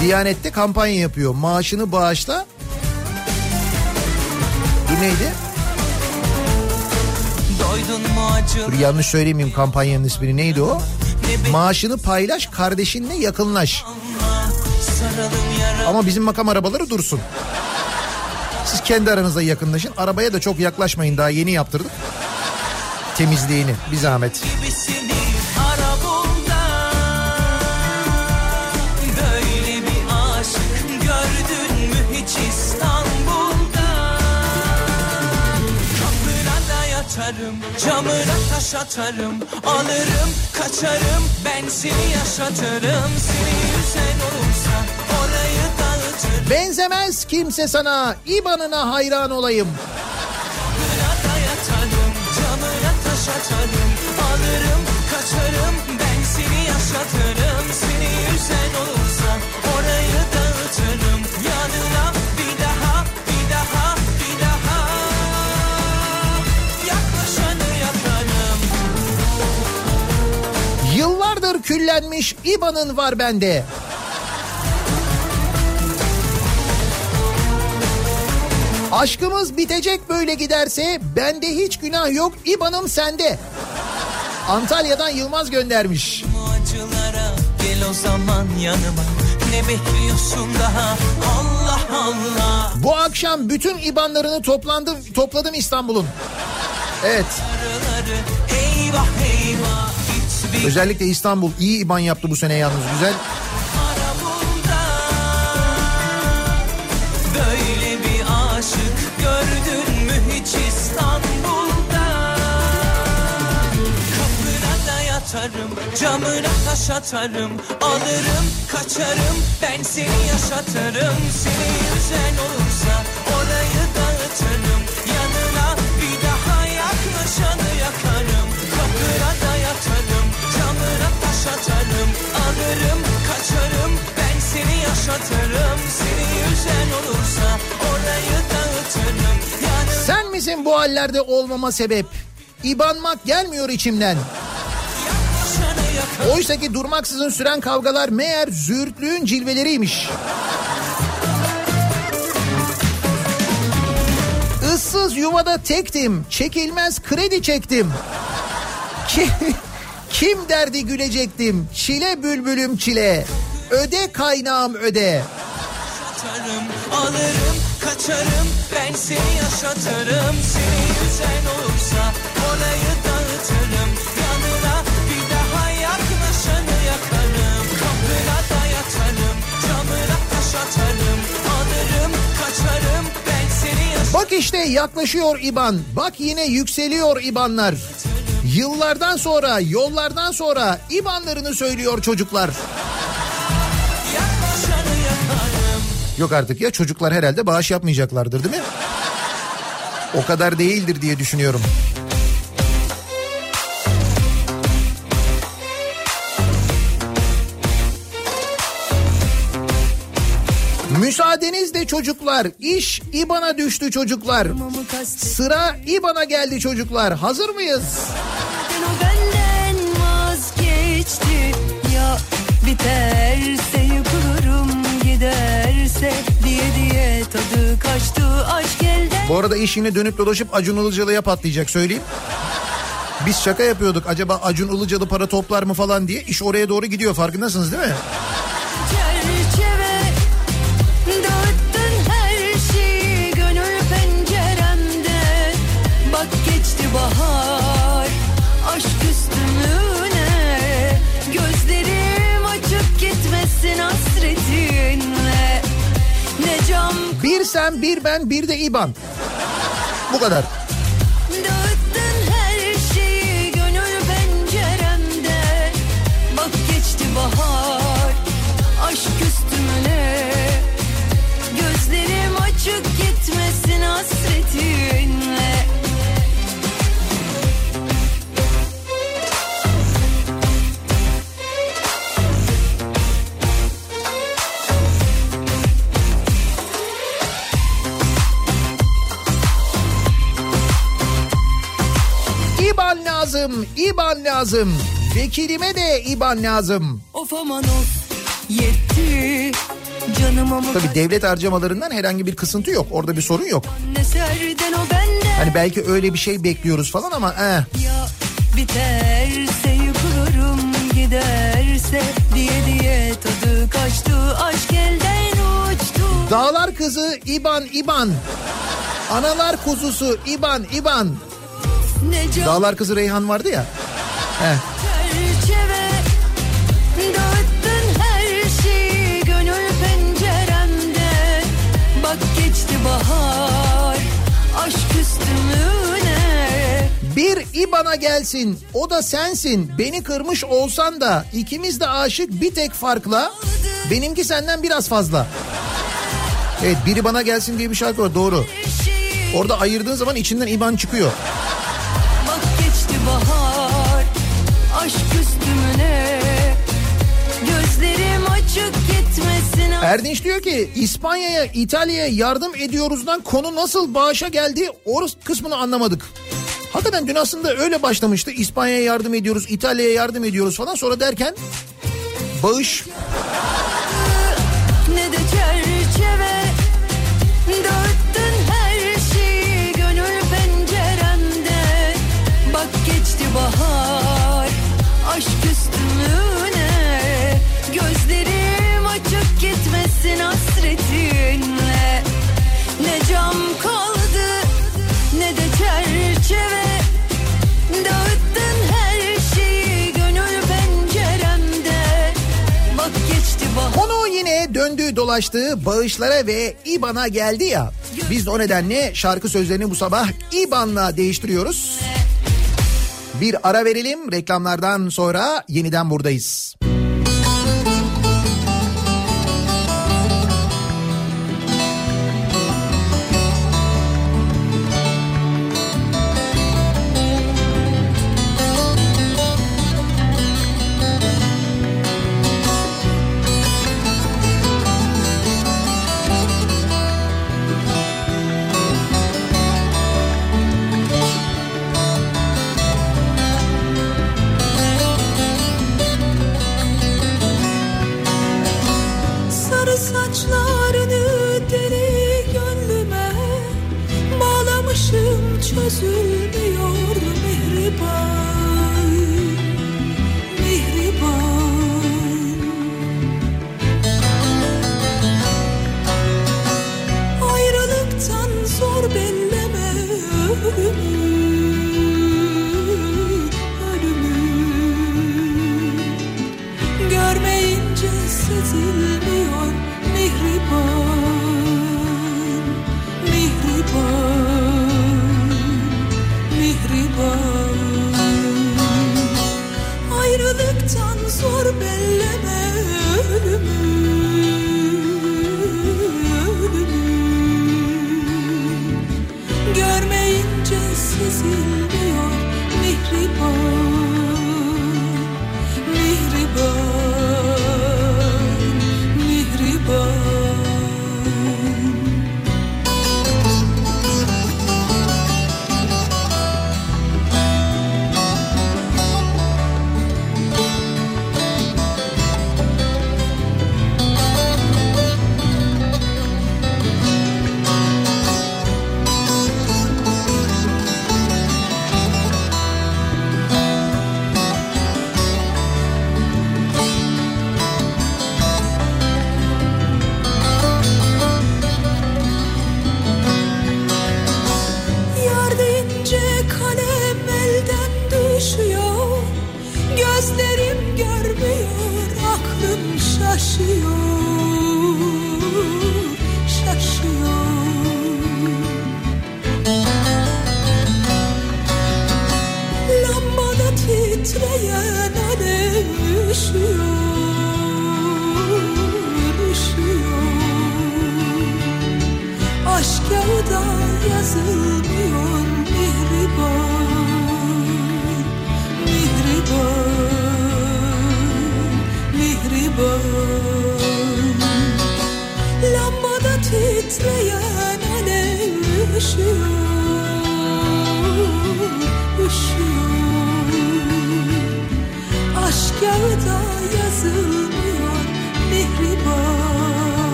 Diyanet'te kampanya yapıyor. Maaşını bağışla. Bu neydi? Dur yanlış söylemeyeyim kampanyanın ismini. Neydi o? Maaşını paylaş, kardeşinle yakınlaş. Ama bizim makam arabaları dursun. Siz kendi aranızda yakınlaşın. Arabaya da çok yaklaşmayın. Daha yeni yaptırdık. Temizliğini bir zahmet. Yatarım camına taş atarım Alırım kaçarım ben seni yaşatırım Seni yüzen olursa orayı dağıtırım Benzemez kimse sana. İbanına hayran olayım. Atarım Alırım kaçarım. Ben seni yaşatırım Seni yüzen olursa orayı dağıtırım. Yanına bir daha bir daha bir daha Yaklaşanı yakarım. Yıllardır küllenmiş İban'ın var bende. Aşkımız bitecek böyle giderse bende hiç günah yok İban'ım sende. Antalya'dan Yılmaz göndermiş. Acılara gel o zaman yanıma Ne bekliyorsun daha Allah Allah Bu akşam bütün İban'larını toplandım, topladım İstanbul'un. Evet. Eyvah eyvah Özellikle İstanbul iyi İban yaptı bu sene yalnız güzel. Yatarım camına taş atarım Alırım kaçarım ben seni yaşatırım Seni yüzen olursa orayı dağıtırım Yanına bir daha yaklaşanı yakarım Kapına da yatarım camına taş atarım Alırım kaçarım ben seni yaşatırım Seni yüzen olursa orayı dağıtırım Yanına Sen misin bu hallerde olmama sebep? İbanmak gelmiyor içimden. Oysa ki durmaksızın süren kavgalar meğer züğürtlüğün cilveleriymiş. Issız yuvada tektim, çekilmez kredi çektim. Kim, kim derdi gülecektim, çile bülbülüm çile. Öde kaynağım öde. Yatarım, alırım, kaçarım, ben seni yaşatırım. Seni yüzen olursa orayı dağıtırım. Camına taş atarım. Alırım, kaçarım, ben seni. Bak işte yaklaşıyor İban. Bak yine yükseliyor İbanlar. Yıllardan sonra, yollardan sonra İbanlarını söylüyor çocuklar. Yok artık ya çocuklar herhalde bağış yapmayacaklardır değil mi? O kadar değildir diye düşünüyorum. Müsaadenizle çocuklar iş İBAN'a düştü çocuklar. Sıra İBAN'a geldi çocuklar. Hazır mıyız? biterse yıkılırım giderse diye diye tadı kaçtı aşk elden Bu arada iş yine dönüp dolaşıp Acun Ilıcalı'ya patlayacak söyleyeyim. Biz şaka yapıyorduk acaba Acun Ilıcalı para toplar mı falan diye. İş oraya doğru gidiyor farkındasınız değil mi? Bir sen bir ben bir de İban. Bu kadar. Lazım, İban lazım. Vekilime de İban lazım. Of aman of yetti canıma mı Tabii devlet harcamalarından herhangi bir kısıntı yok. Orada bir sorun yok. Hani belki öyle bir şey bekliyoruz falan ama eh. ya biterse yıkılırım giderse diye diye tadı kaçtı aşk elden uçtu. Dağlar kızı İban İban. Analar kuzusu İban İban. Dağlar kızı Reyhan vardı ya. Eh. üstümüne Bir İban'a gelsin o da sensin beni kırmış olsan da ikimiz de aşık bir tek farkla benimki senden biraz fazla. Evet biri bana gelsin diye bir şarkı var doğru. Orada ayırdığın zaman içinden İban çıkıyor. Aşk üstümüne Gözlerim açık gitmesin Erdinç diyor ki İspanya'ya İtalya'ya yardım ediyoruzdan konu nasıl bağışa geldi o kısmını anlamadık. Hakikaten dün aslında öyle başlamıştı. İspanya'ya yardım ediyoruz, İtalya'ya yardım ediyoruz falan. Sonra derken bağış ne de çerçeve Dağıttın her şeyi gönül penceremde Bak geçti bahar gitmesin hasretinle Ne cam kaldı ne de çerçeve Dağıttın her şeyi gönül penceremde Bak geçti bahar Konu yine döndü dolaştı bağışlara ve İBAN'a geldi ya. Biz de o nedenle şarkı sözlerini bu sabah İBAN'la değiştiriyoruz. Bir ara verelim reklamlardan sonra yeniden buradayız. Çözülmüyor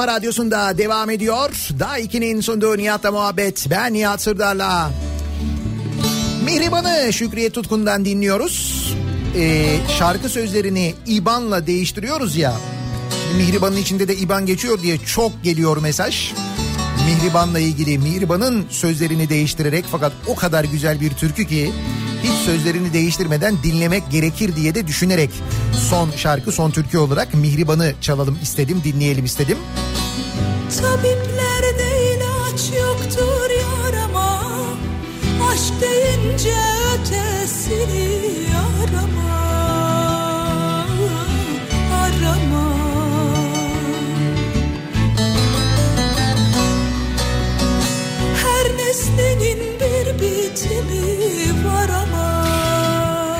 Kafa Radyosu'nda devam ediyor. Daha 2'nin sunduğu Nihat'la muhabbet. Ben Nihat Sırdar'la. Mihriban'ı Şükriye Tutkun'dan dinliyoruz. Ee, şarkı sözlerini İban'la değiştiriyoruz ya. Mihriban'ın içinde de İban geçiyor diye çok geliyor mesaj. Mihriban'la ilgili Mihriban'ın sözlerini değiştirerek fakat o kadar güzel bir türkü ki hiç sözlerini değiştirmeden dinlemek gerekir diye de düşünerek son şarkı son türkü olarak Mihriban'ı çalalım istedim dinleyelim istedim. Tabiplerde ilaç yoktur yarama. Aşk deyince ötesini arama. Arama. Her nesnenin bir bitimi var ama.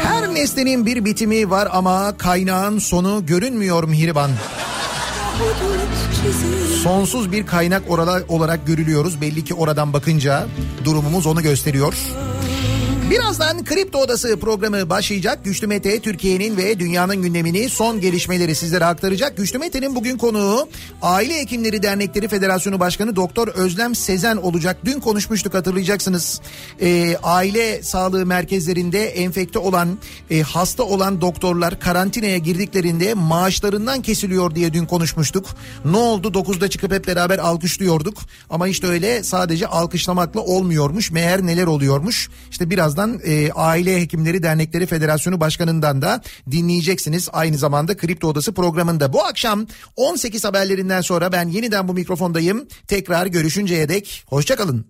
Her nesnenin bir bitimi var ama kaynağın sonu görünmüyor Mihriban. Sonsuz bir kaynak orada olarak görülüyoruz. Belli ki oradan bakınca durumumuz onu gösteriyor. Birazdan Kripto Odası programı başlayacak. Güçlü Mete Türkiye'nin ve dünyanın gündemini son gelişmeleri sizlere aktaracak. Güçlü Mete'nin bugün konuğu Aile Hekimleri Dernekleri Federasyonu Başkanı Doktor Özlem Sezen olacak. Dün konuşmuştuk hatırlayacaksınız. Ee, aile sağlığı merkezlerinde enfekte olan, e, hasta olan doktorlar karantinaya girdiklerinde maaşlarından kesiliyor diye dün konuşmuştuk. Ne oldu? 9'da çıkıp hep beraber alkışlıyorduk. Ama işte öyle sadece alkışlamakla olmuyormuş. Meğer neler oluyormuş? İşte birazdan e, Aile Hekimleri Dernekleri Federasyonu Başkanı'ndan da dinleyeceksiniz. Aynı zamanda Kripto Odası programında. Bu akşam 18 haberlerinden sonra ben yeniden bu mikrofondayım. Tekrar görüşünceye dek hoşçakalın.